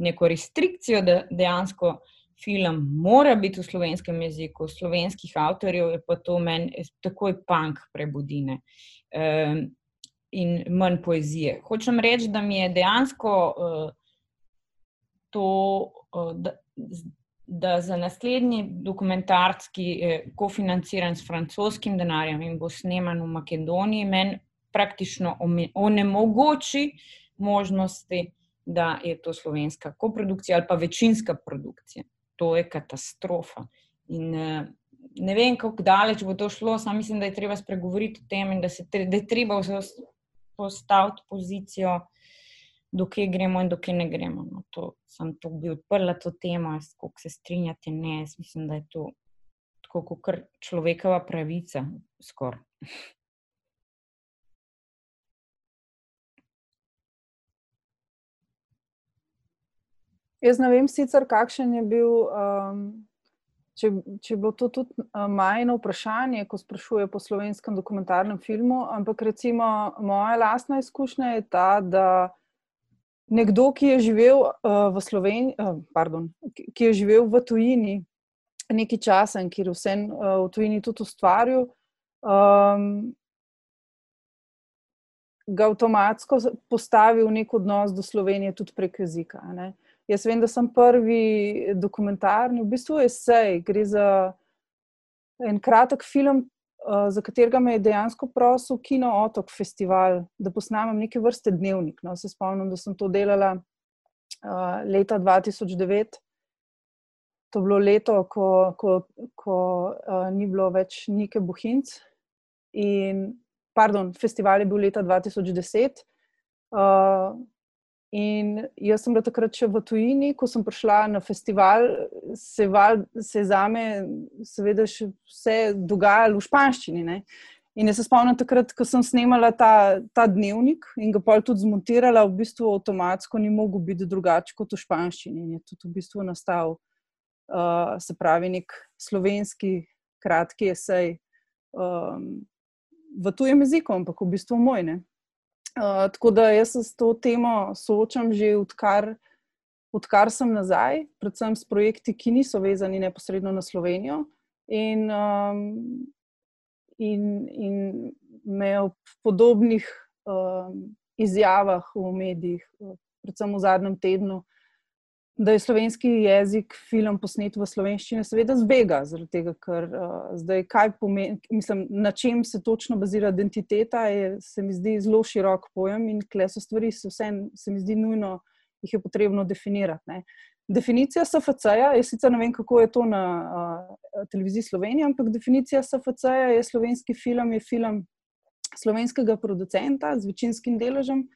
neko restrikcijo, da dejansko film mora biti v slovenskem jeziku, slovenskih avtorjev, je pa to meni takoj punk prebudine. Eh, In manj poezije. Hočem reči, da mi je dejansko uh, to, uh, da, da za naslednji dokumentarc, ki je kofinanciran s francoskim denarjem in bo sneman v Makedoniji, meni praktično onemogoči možnosti, da je to slovenska koprodukcija ali pa večinska produkcija. To je katastrofa. In uh, ne vem, kako daleč bo to šlo, samo mislim, da je treba spregovoriti o tem in da, se, da je treba postaviti pozicijo, dokaj gremo in dokaj ne gremo. No, to sem to bi odprla to temo, koliko se strinjate, ne, mislim, da je to tako kot človekova pravica, skoraj. Jaz ne vem sicer, kakšen je bil, um, če, če je bilo to tudi uh, majno vprašanje, ko sprašuje po slovenskem dokumentarnem filmu, ampak recimo moja lastna izkušnja je ta, da nekdo, ki je živel uh, v Sloveniji, uh, pardon, ki, je živel v tujini nekaj časa in ki je vse uh, v tujini tudi ustvaril, um, ga avtomatsko postavi v nek odnos do Slovenije tudi prek jezika. Ne? Jaz vem, da sem prvi dokumentarni, v bistvu esej, gre za en kratek film, za katerega me je dejansko prosil Kino Otok festival, da posnamem neke vrste dnevnik. No, se spomnim, da sem to delala uh, leta 2009. To je bilo leto, ko, ko, ko uh, ni bilo več Nike Bohinc. In, pardon, festival je bil leta 2010. Uh, In jaz sem bila takrat še v tujini, ko sem prišla na festival, se, val, se je za me, seveda, še vse dogajalo v španščini. Ne? In jaz se spomnim takrat, ko sem snemala ta, ta dnevnik in ga pol tudi zmontirala, v bistvu avtomatsko ni mogel biti drugače kot v španščini. In je tudi v bistvu nastal, uh, se pravi, nek slovenski kratki esej um, v tujem jeziku, ampak v bistvu moj. Ne? Tako da jaz se s to temo soočam že odkar, odkar sem nazaj, predvsem s projekti, ki niso vezani neposredno na Slovenijo. In, um, in, in me v podobnih um, izjavah v medijih, predvsem v zadnjem tednu, uh, da je slovenski jezik, film posnet v slovenščini, seveda zbega, zaradi tega, ker uh, zdaj kaj pomeni, mislim, na čem se točno bazira identiteta, je, se mi zdi zelo širok pojem in kle so stvari, se, vse, se mi zdi nujno, jih je potrebno definirati. Ne. Definicija SFC-ja, jaz sicer ne vem, kako je to na uh, televiziji Slovenije, ampak definicija SFC-ja je slovenski film, je film slovenskega producenta z večinskim deležem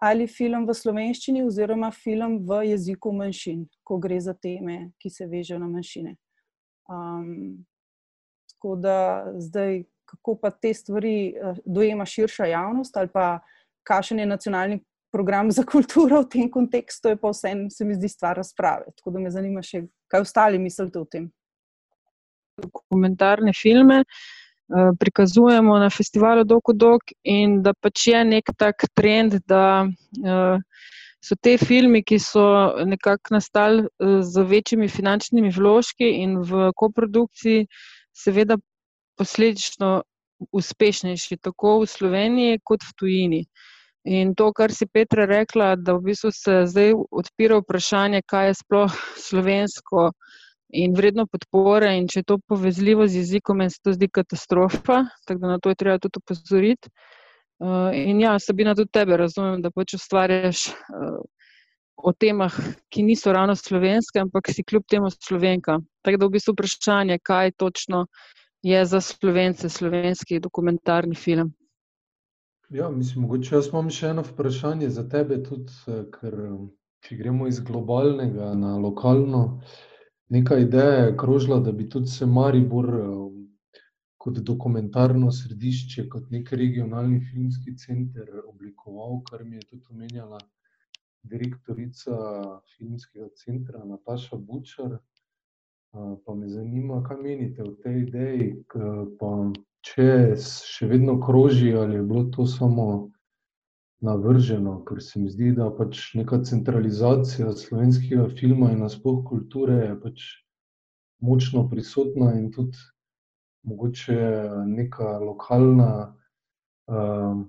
ali film v slovenščini, oziroma film v jeziku manjšin, ko gre za teme, ki se vežejo na manjšine. Um, tako da zdaj, kako pa te stvari uh, dojema širša javnost, ali pa kakšen je nacionalni program za kulturo v tem kontekstu, je pa vse, se mi zdi, stvar razprave. Tako da me zanima še, kaj ostali mislite o tem. Dokumentarne filme. Eh, prikazujemo na festivalu Dokudok, in da pač je nek tak trend, da uh, so te filme, ki so nekako nastali uh, z večjimi finančnimi vložki in v koprodukciji, seveda posledično uspešnejši, tako v Sloveniji, kot v tujini. In to, kar si Petra rekla, da v bistvu se zdaj odpira vprašanje, kaj je sploh slovensko in vredno podpore. In če je to povezljivo z jezikom, meni se to zdi katastrofa, tako da na to je treba tudi upozoriti. Uh, in ja, Sabina, tudi tebe razumem, da pač ustvarjaš uh, o temah, ki niso ravno slovenske, ampak si kljub temu slovenka. Tako da v bistvu vprašanje, kaj točno je za slovence slovenski dokumentarni film. Ja, mislim, mogoče jaz imam še eno vprašanje za tebe, tudi, eh, ker če gremo iz globalnega na lokalno. Uh, neka ideja je krožila, da bi tudi se Maribor um, kot dokumentarno središče, kot nek regionalni filmski center oblikoval, kar mi je tudi omenjala direktorica filmskega centra Nataša Bučar. Pa me zanima, kaj menite o tej ideji, pa če še vedno kroži ali je bilo to samo navrženo, ker se mi zdi, da pač neka centralizacija slovenskega filma in nasploh kulture je pač močno prisotna in tudi mogoče neka lokalna, uh,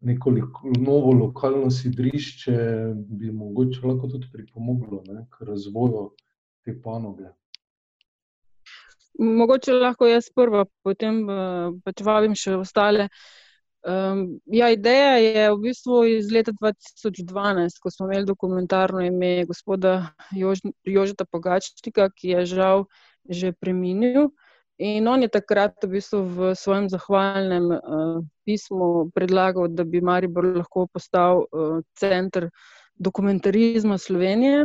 neko novo lokalno sidrišče bi mogoče lahko tudi pripomoglo ne, k razvoju te panoge. Mogoče lahko jaz prva, potem pač vabim še ostale. Uh, Um, ja, ideja je v bistvu iz leta 2012, ko smo imeli dokumentarno ime gospoda Jož, Jožeta Pogačnika, ki je žal že preminil. In on je takrat v, bistvu v svojem zahvalnem uh, pismu predlagal, da bi Maribor lahko postal uh, center dokumentarizma Slovenije.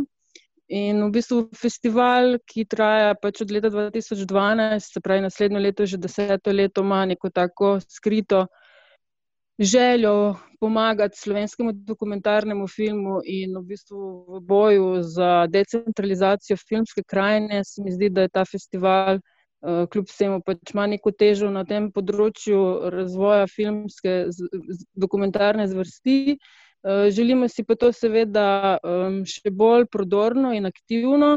In v bistvu festival, ki traja pač od leta 2012, se pravi naslednjo leto, že deseto leto, ima neko tako skrito željo pomagati slovenskemu dokumentarnemu filmu in v bistvu v boju za decentralizacijo filmske krajine, se mi zdi, da je ta festival, uh, kljub vsemu, pač ima neko težo na tem področju razvoja filmske z, z, dokumentarne zvrsti. Uh, želimo si pa to seveda um, še bolj prodorno in aktivno.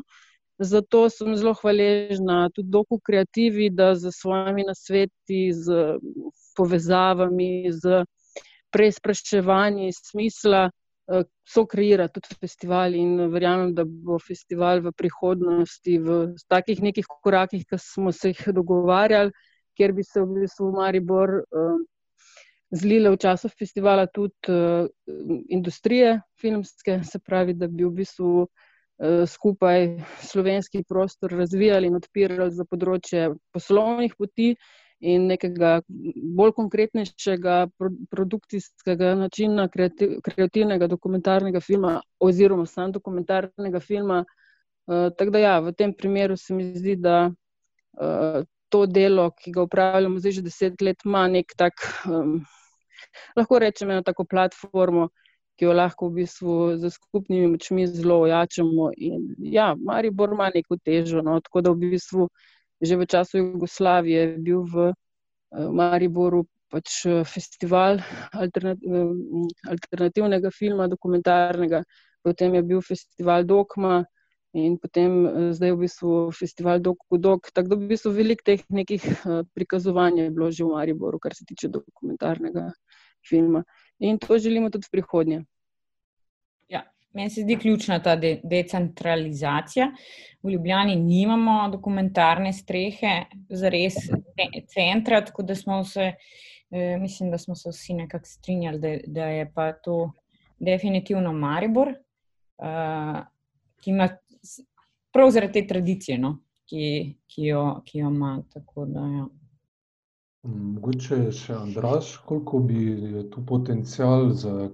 Zato sem zelo hvaležna tudi doku kreativi, da za svojimi nasveti, z povezavami, z preizpraševanji smisla so kreirati tudi festival in verjamem, da bo festival v prihodnosti v takih nekih korakih, ki smo se jih dogovarjali, kjer bi se v bistvu Maribor uh, zlile v času festivala tudi uh, industrije filmske, se pravi, da bi v bistvu uh, skupaj slovenski prostor razvijali in odpirali za področje poslovnih poti in nekega bolj konkretnejšega produkcijskega načina kreativ, kreativnega dokumentarnega filma oziroma sam dokumentarnega filma. Uh, tako da ja, v tem primeru se mi zdi, da uh, to delo, ki ga upravljamo zdaj že deset let, ima nek tak, um, lahko rečem, eno tako platformo, ki jo lahko v bistvu z skupnimi močmi zelo ojačamo. In ja, Maribor ima neko težo, no, tako da v bistvu že v času Jugoslavije je bil v uh, Mariboru pač festival alternativnega filma, dokumentarnega, potem je bil festival Dokma, In potem zdaj v bistvu festival Dog. Tako da v bistvu veliko teh nekih prikazovanj je bilo že v Mariboru, kar se tiče dokumentarnega filma. In to želimo tudi v prihodnje. Meni se zdi ključna ta de decentralizacija. V Ljubljani nimamo dokumentarne strehe, za res centra, tako da smo se, eh, mislim, da smo se vsi nekako strinjali, da, da je pa to definitivno Maribor. Uh, ki ima prav zaradi te tradicije, no, ki, ki, jo, ki jo ima. Ja. Mogoče še Andraš, koliko bi tu potencial za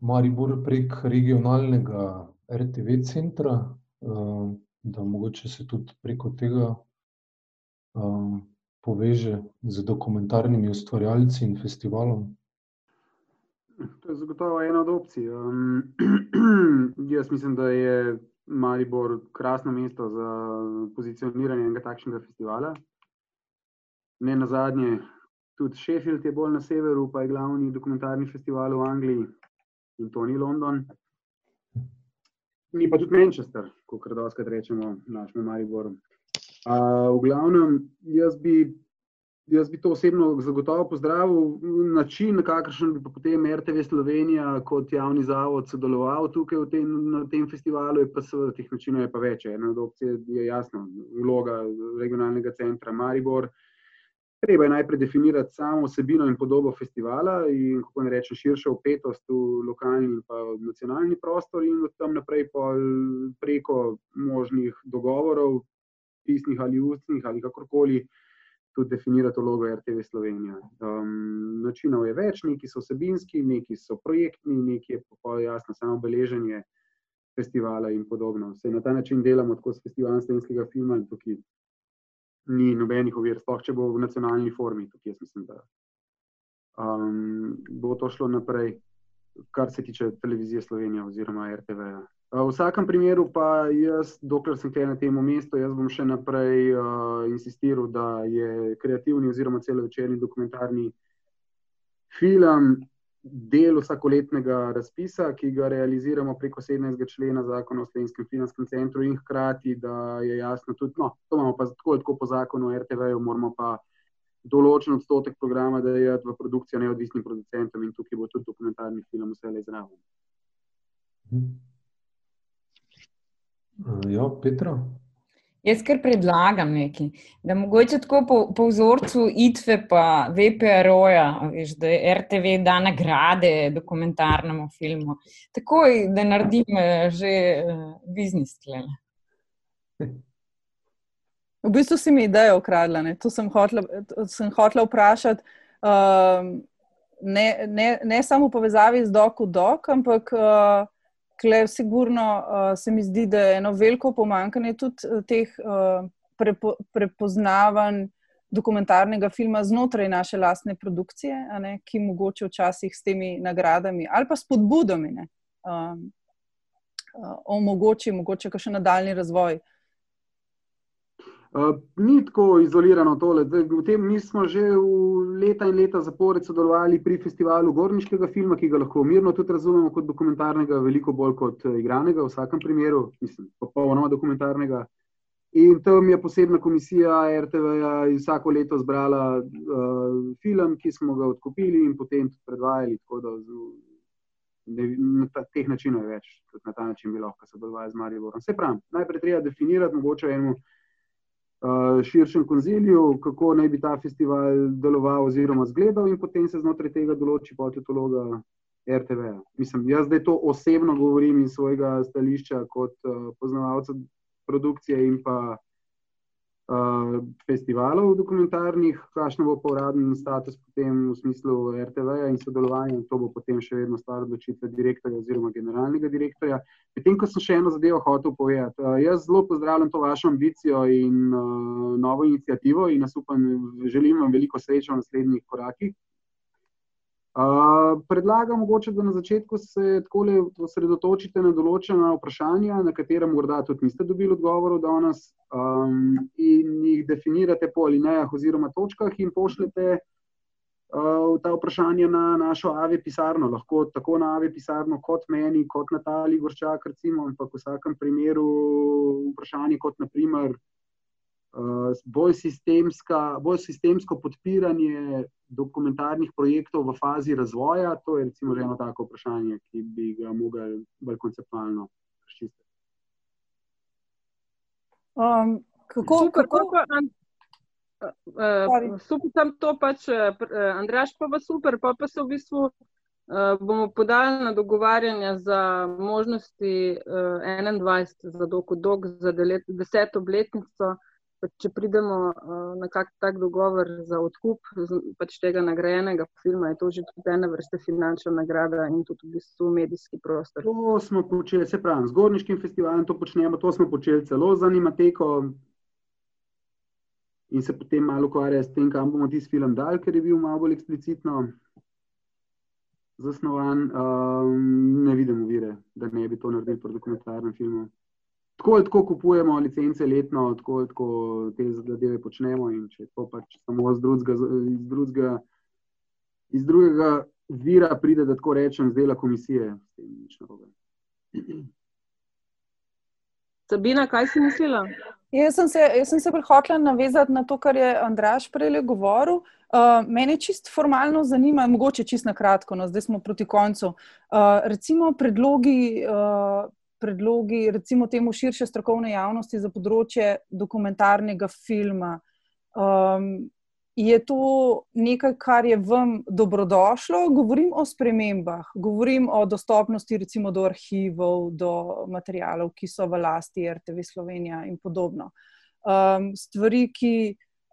Maribor prek regionalnega RTV centra, eh, da mogoče se tudi preko tega eh, poveže z dokumentarnimi ustvarjalci in festivalom. To je zagotovo ena od opcij. Um, jaz mislim, da je Maribor krasno mesto za pozicioniranje enega takšnega festivala. Ne na zadnje, tudi Sheffield je bolj na severu, pa je glavni dokumentarni festival v Angliji in to ni London. Ni pa tudi Manchester, kot kar rečemo, našemu Mariboru. Uh, v glavnem, jaz bi jaz bi to osebno zagotovo pozdravil. Način, na kakršen bi potem RTV Slovenija kot javni zavod sodeloval tukaj tem, na tem festivalu, je pa seveda teh načinov je pa več. Ena od opcij je jasno, vloga regionalnega centra Maribor. Treba je najprej definirati samo osebino in podobo festivala in kako ne rečem širšo upetost v lokalni in pa nacionalni prostor in od tam naprej preko možnih dogovorov, pisnih ali ustnih ali kakorkoli, tudi definirati vlogo RTV Slovenija. Um, načinov je več, neki so vsebinski, neki so projektni, neki je pa jasno samo beleženje festivala in podobno. Vse na ta način delamo tako s festivalom slovenskega filma tukaj ni nobenih ovir, sploh če bo v nacionalni formi, tukaj jaz mislim, da um, bo to šlo naprej, kar se tiče televizije Slovenija oziroma RTV. -ja. V vsakem primeru pa jaz, dokler sem tukaj na tem mestu, jaz bom še naprej uh, insistiral, da je kreativni oziroma celovečerni dokumentarni film del vsakoletnega razpisa, ki ga realiziramo preko 17. člena zakona o Slovenskem filmskem centru in hkrati, da je jasno tudi, no, to imamo pa tako, tako po zakonu o RTV-ju, moramo pa določen odstotek programa dajati v produkcijo neodvisnim producentom in tukaj bo tudi dokumentarni film vse le zraven. Hmm. Ja, Petra. Jaz kar predlagam nekaj, da mogoče tako po, po vzorcu ITVE pa VPRO-ja, da je RTV da nagrade dokumentarnemu filmu. Takoj, da naredim eh, že uh, biznis tlele. V bistvu si mi idejo ukradla, ne? to sem hotla, sem hotla vprašati. Um, ne, ne, ne samo v povezavi z doku dok, ampak uh, Klej, sigurno uh, se mi zdi, da je eno veliko pomankanje tudi uh, teh uh, prepo, prepoznavanj dokumentarnega filma znotraj naše lastne produkcije, ne, ki mogoče včasih s temi nagradami ali pa spodbudami ne, um, uh, omogoči mogoče še nadaljni razvoj. Uh, ni tako izolirano tole. V tem mi smo že leta in leta zapored sodelovali pri festivalu gorniškega filma, ki ga lahko mirno tudi razumemo kot dokumentarnega, veliko bolj kot eh, igranega, v vsakem primeru, mislim, popolnoma dokumentarnega. In tam je posebna komisija RTV-ja vsako leto zbrala uh, film, ki smo ga odkupili in potem tudi predvajali. Tako da na ta, teh načinov je več, tudi na ta način bi lahko sodelovali z Mariborom. Se pravi, najprej treba definirati, mogoče enemu širšem konziliju, kako naj bi ta festival deloval oziroma zgledal, in potem se znotraj tega določi potitologa RTV. Mislim, jaz zdaj to osebno govorim iz svojega stališča kot uh, poznavalca produkcije in pa uh, festivalov dokumentarnih, kakšno bo pa uradni status potem v smislu RTV-ja in sodelovanja, in to bo potem še vedno stvar odločitve direktorja oziroma generalnega direktorja. Potem, ko sem še eno zadevo hotel povedati, uh, jaz zelo pozdravljam to vašo ambicijo in uh, novo inicijativo in nas upam, želim vam veliko sreče v naslednjih korakih. Predlagam, mogoče, da na začetku se tako osredotočite na določena vprašanja, na katera morda tudi niste dobili odgovorov danes, um, in jih definirate po alinejah oziroma točkah, in pošljete uh, ta vprašanja na našo AVE pisarno. Lahko tako na AVE pisarno, kot meni, kot Natali Gorčak, recimo, ampak v vsakem primeru vprašanje, kot naprimer. Uh, bolj, bolj sistemsko podpiranje dokumentarnih projektov v fazi razvoja, to je recimo že eno tako vprašanje, ki bi ga mogli bolj konceptualno razčistiti. Um, kako kako pa? Uh, super, tam to pač, uh, Andraš pa pa super, pa pa se v bistvu uh, bomo podali na dogovarjanje za možnosti uh, 21 za dolgo dog, za deseto obletnico če pridemo uh, na kak tak dogovor za odkup pač tega nagrajenega filma, je to že tudi ena vrsta finančna nagrada in tudi v bistvu medijski prostor. To smo počeli, se pravi, z Gorniškim festivalom to počnemo, to smo počeli celo z animateko in se potem malo ukvarjali s tem, kam bomo tisti film dal, ker je bil malo bolj eksplicitno zasnovan. Um, ne vidimo vire, da ne bi to naredili pri dokumentarnem filmu tako ali tako kupujemo licence letno, tako ali tako te zadeve počnemo. In če to pač samo iz drugega, iz drugega, iz drugega vira pride, da tako rečem, zdela komisije, s tem nič narobe. Sabina, kaj si mislila? Jaz sem se, jaz sem se prihotla navezati na to, kar je Andraš prej govoril. Uh, mene čist formalno zanima, mogoče čist na kratko, no, zdaj smo proti koncu. Uh, recimo predlogi uh, predlogi, recimo, temu širše strokovne javnosti za področje dokumentarnega filma. Um, je to nekaj, kar je vam dobrodošlo? Govorim o spremembah, govorim o dostopnosti, recimo, do arhivov, do materijalov, ki so v lasti RTV Slovenija in podobno. Um, stvari, ki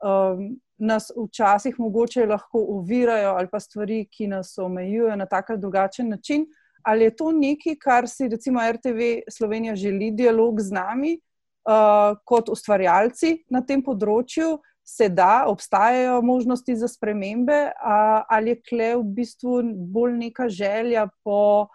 um, nas včasih mogoče lahko ovirajo, ali pa stvari, ki nas omejujejo na tak ali drugačen način ali je to nekaj, kar si recimo RTV Slovenija želi dialog z nami, uh, kot ustvarjalci na tem področju, se da, obstajajo možnosti za spremembe, uh, ali je kle v bistvu bolj neka želja po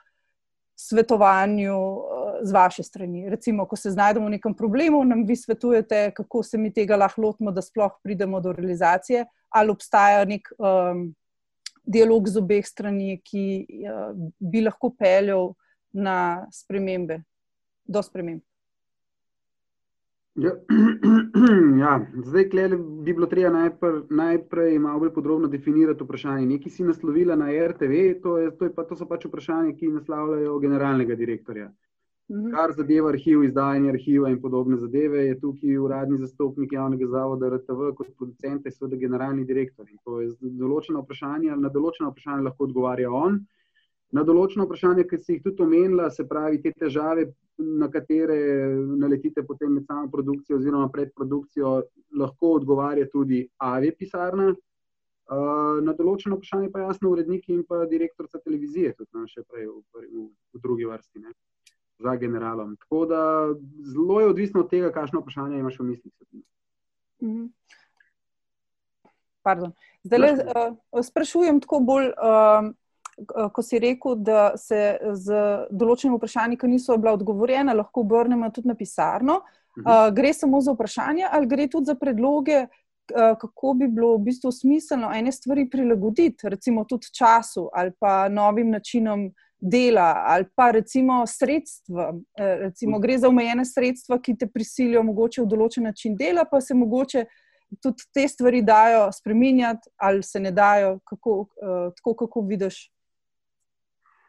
svetovanju uh, z vaše strani. Recimo, ko se znajdemo v nekem problemu, nam vi svetujete, kako se mi tega lahko lotimo, da sploh pridemo do realizacije, ali obstaja nek. Um, dialog z obeh strani, ki uh, bi lahko peljal na spremembe, do sprememb. Ja, ja. Zdaj, klele, bi bilo treba najprej, najprej malo bolj podrobno definirati vprašanje. Nekaj si naslovila na RTV, to, je, to, je pa, to so pač vprašanja, ki naslavljajo generalnega direktorja. Mhm. Kar zadeva arhiv, izdajanje arhiva in podobne zadeve, je tukaj uradni zastopnik javnega zavoda RTV kot producent, seveda generalni direktor. In to je določeno vprašanje, na določeno vprašanje lahko odgovarja on. Na določeno vprašanje, ki si jih tudi omenila, se pravi te težave, na katere naletite potem med samo produkcijo oziroma pred produkcijo, lahko odgovarja tudi AVE pisarna. Na določeno vprašanje pa jasno uredniki in pa direktorca televizije, tudi nam še prej v, v, v drugi vrsti. Ne za generalom. Tako da zelo je odvisno od tega, kakšno vprašanje imaš v mislih. Mhm. Zdaj, le, uh, sprašujem tako bolj, uh, ko si rekel, da se z določenimi vprašanji, ki niso bila odgovorjena, lahko obrnemo tudi na pisarno. Uh, gre samo za vprašanje, ali gre tudi za predloge, uh, kako bi bilo v bistvu smiselno ene stvari prilagoditi, recimo tudi času ali pa novim načinom dela ali pa recimo sredstva. Eh, recimo, gre za omejene sredstva, ki te prisilijo mogoče v določen način dela, pa se mogoče tudi te stvari dajo spremenjati ali se ne dajo, kako, uh, tako kako vidiš.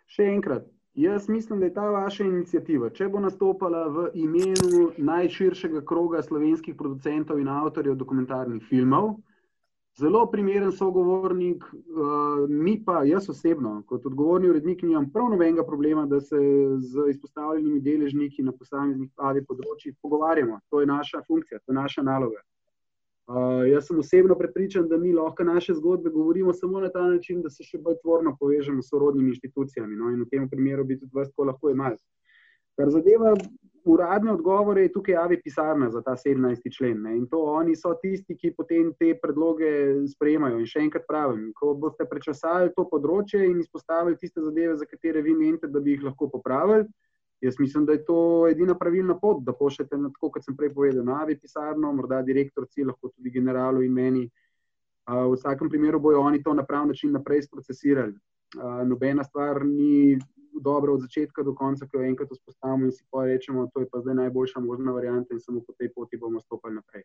Še enkrat, Jaz mislim, da je ta vaša inicijativa, če bo nastopala v imenu najširšega kroga slovenskih producentov in avtorjev dokumentarnih filmov, zelo primeren sogovornik, uh, mi pa, jaz osebno, kot odgovorni urednik, nimam prav nobenega problema, da se z izpostavljenimi deležniki na posameznih pravi področjih pogovarjamo. To je naša funkcija, to je naša naloga. Uh, jaz sem osebno prepričan, da mi lahko naše zgodbe govorimo samo na ta način, da se še bolj tvorno povežemo s sorodnimi inštitucijami. No? In v tem primeru bi tudi vas to lahko imeli. Kar zadeva uradne odgovore, je tukaj javi pisarna za ta 17. člen. Ne? In to oni so tisti, ki potem te predloge sprejemajo. In še enkrat pravim, ko boste prečasali to področje in izpostavili tiste zadeve, za katere vi menite, da bi jih lahko popravili, jaz mislim, da je to edina pravilna pot, da pošljete tako, kot sem prej povedal, na javi pisarno, morda direktorci, lahko tudi generalu in meni. V vsakem primeru bojo oni to na prav način naprej sprocesirali. Nobena stvar ni dobro od začetka do konca, ki jo enkrat vzpostavimo in si pa rečemo, da je pa zdaj najboljša možna varianta in samo po tej poti bomo stopili naprej.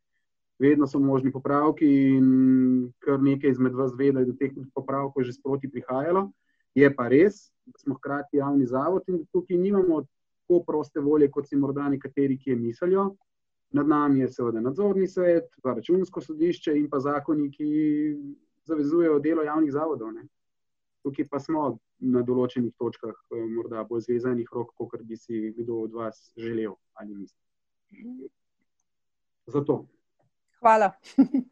Vedno so možni popravki in kar nekaj izmed vas ve, da je do teh popravkov že sproti prihajalo. Je pa res, da smo hkrati javni zavod in tukaj nimamo tako proste volje, kot si morda nekateri, ki je mislijo. Nad nami je seveda nadzorni svet, računsko sodišče in pa zakoni, ki zavezujejo delo javnih zavodov. Ne. Tukaj pa smo na določenih točkah, eh, morda bolj zvezanih rok, kot bi si kdo od vas želel ali misli. Zato. Hvala.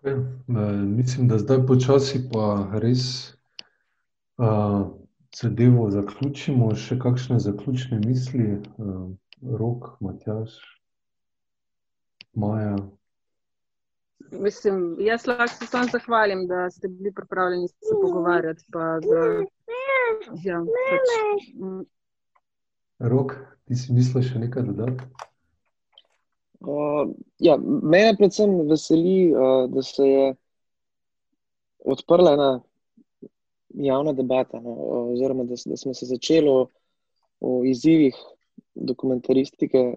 Okay. Mislim, da zdaj počasi pa res uh, zadevo zaključimo. Še kakšne zaključne misli, uh, rok, Matjaš, Maja. Mislim, jaz lahko se samo zahvalim, da ste bili pripravljeni se pogovarjati. Da, ja, pač, mm. Rok, ti si mislil še nekaj dodati? Uh, ja, mene predvsem veseli, uh, da se je odprla ena javna debata, no, oziroma da, da smo se začeli o, o izzivih dokumentaristike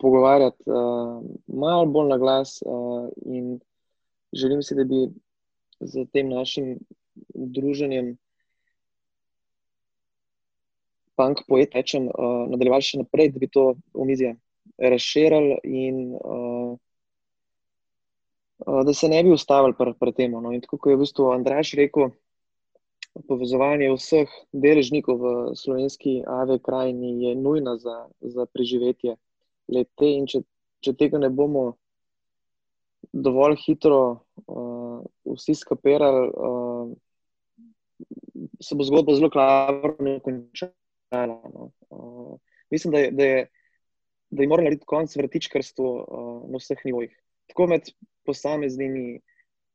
pogovarjati uh, malo bolj na glas. Uh, želim si, da bi z tem našim druženjem, punk poet, rečem, uh, nadaljevali še naprej, da bi to omizje razširili in uh, uh, da se ne bi ustavili pred pre tem. No. In tako kot je v bistvu Andraš rekel. Povezovanje vseh deležnikov v slovenski AV krajini je nujno za, za preživetje lete. In če, če tega ne bomo dovolj hitro uh, vsi skapirali, uh, se bo zgodba zelo klavrno končala. No. Uh, mislim, da je, da je, da je moralo narediti konec vrtičkarstvu uh, na vseh nivojih. Tako med posameznimi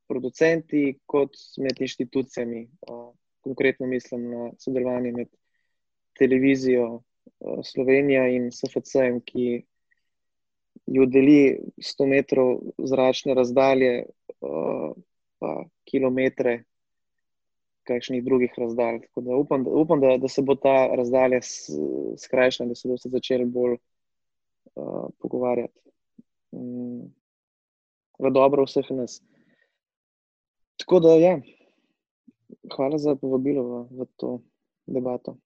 producenti, kot med inštitucijami. Uh, konkretno mislim na sodelovanje med televizijo uh, Slovenija in SFC-jem, ki jo deli 100 metrov zračne razdalje, uh, pa kilometre kakšnih drugih razdalj. Da upam, da, upam da, da se bo ta razdalja skrajšala, da se boste začeli bolj uh, pogovarjati. Um, v dobro vseh nas. Tako da, ja, hvala za povabilo v, v to debato.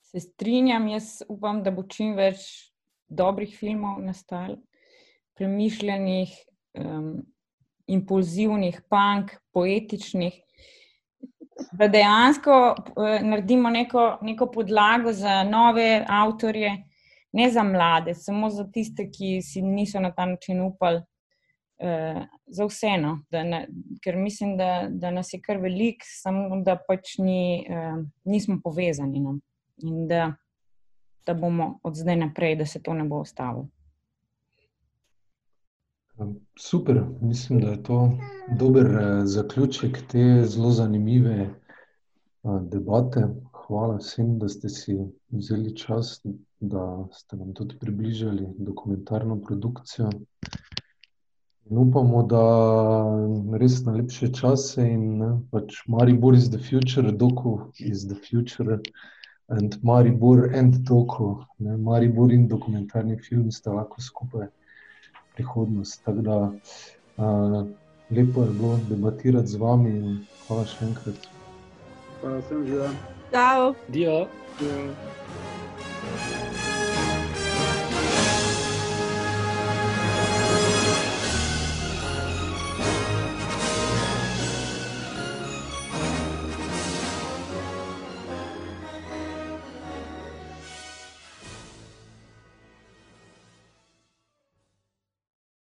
Se strinjam, jaz upam, da bo čim več dobrih filmov nastali, premišljenih, um, impulzivnih, punk, poetičnih. Da dejansko uh, naredimo neko, neko podlago za nove avtorje, ne za mlade, samo za tiste, ki si niso na ta način upali. Uh, za vseeno, ker mislim, da, da nas je kar velik, samo da pač ni, uh, nismo povezani. No? In da da bomo od zdaj naprej, da se to ne bo ostalo. Super, mislim, da je to dober eh, zaključek te zelo zanimive eh, debate. Hvala vsem, da ste si vzeli čas, da ste nam tudi približali dokumentarno produkcijo. In upamo, da res najlepše čase in pač Maribor is the future, Doku is the future. In Maribor in Toko, ne, Maribor in dokumentarni film sta lahko skupaj prihodnost. Tako da uh, lepo je bilo debatirati z vami in hvala še enkrat. Hvala vsem, živijo. Ciao. Dio. Ja.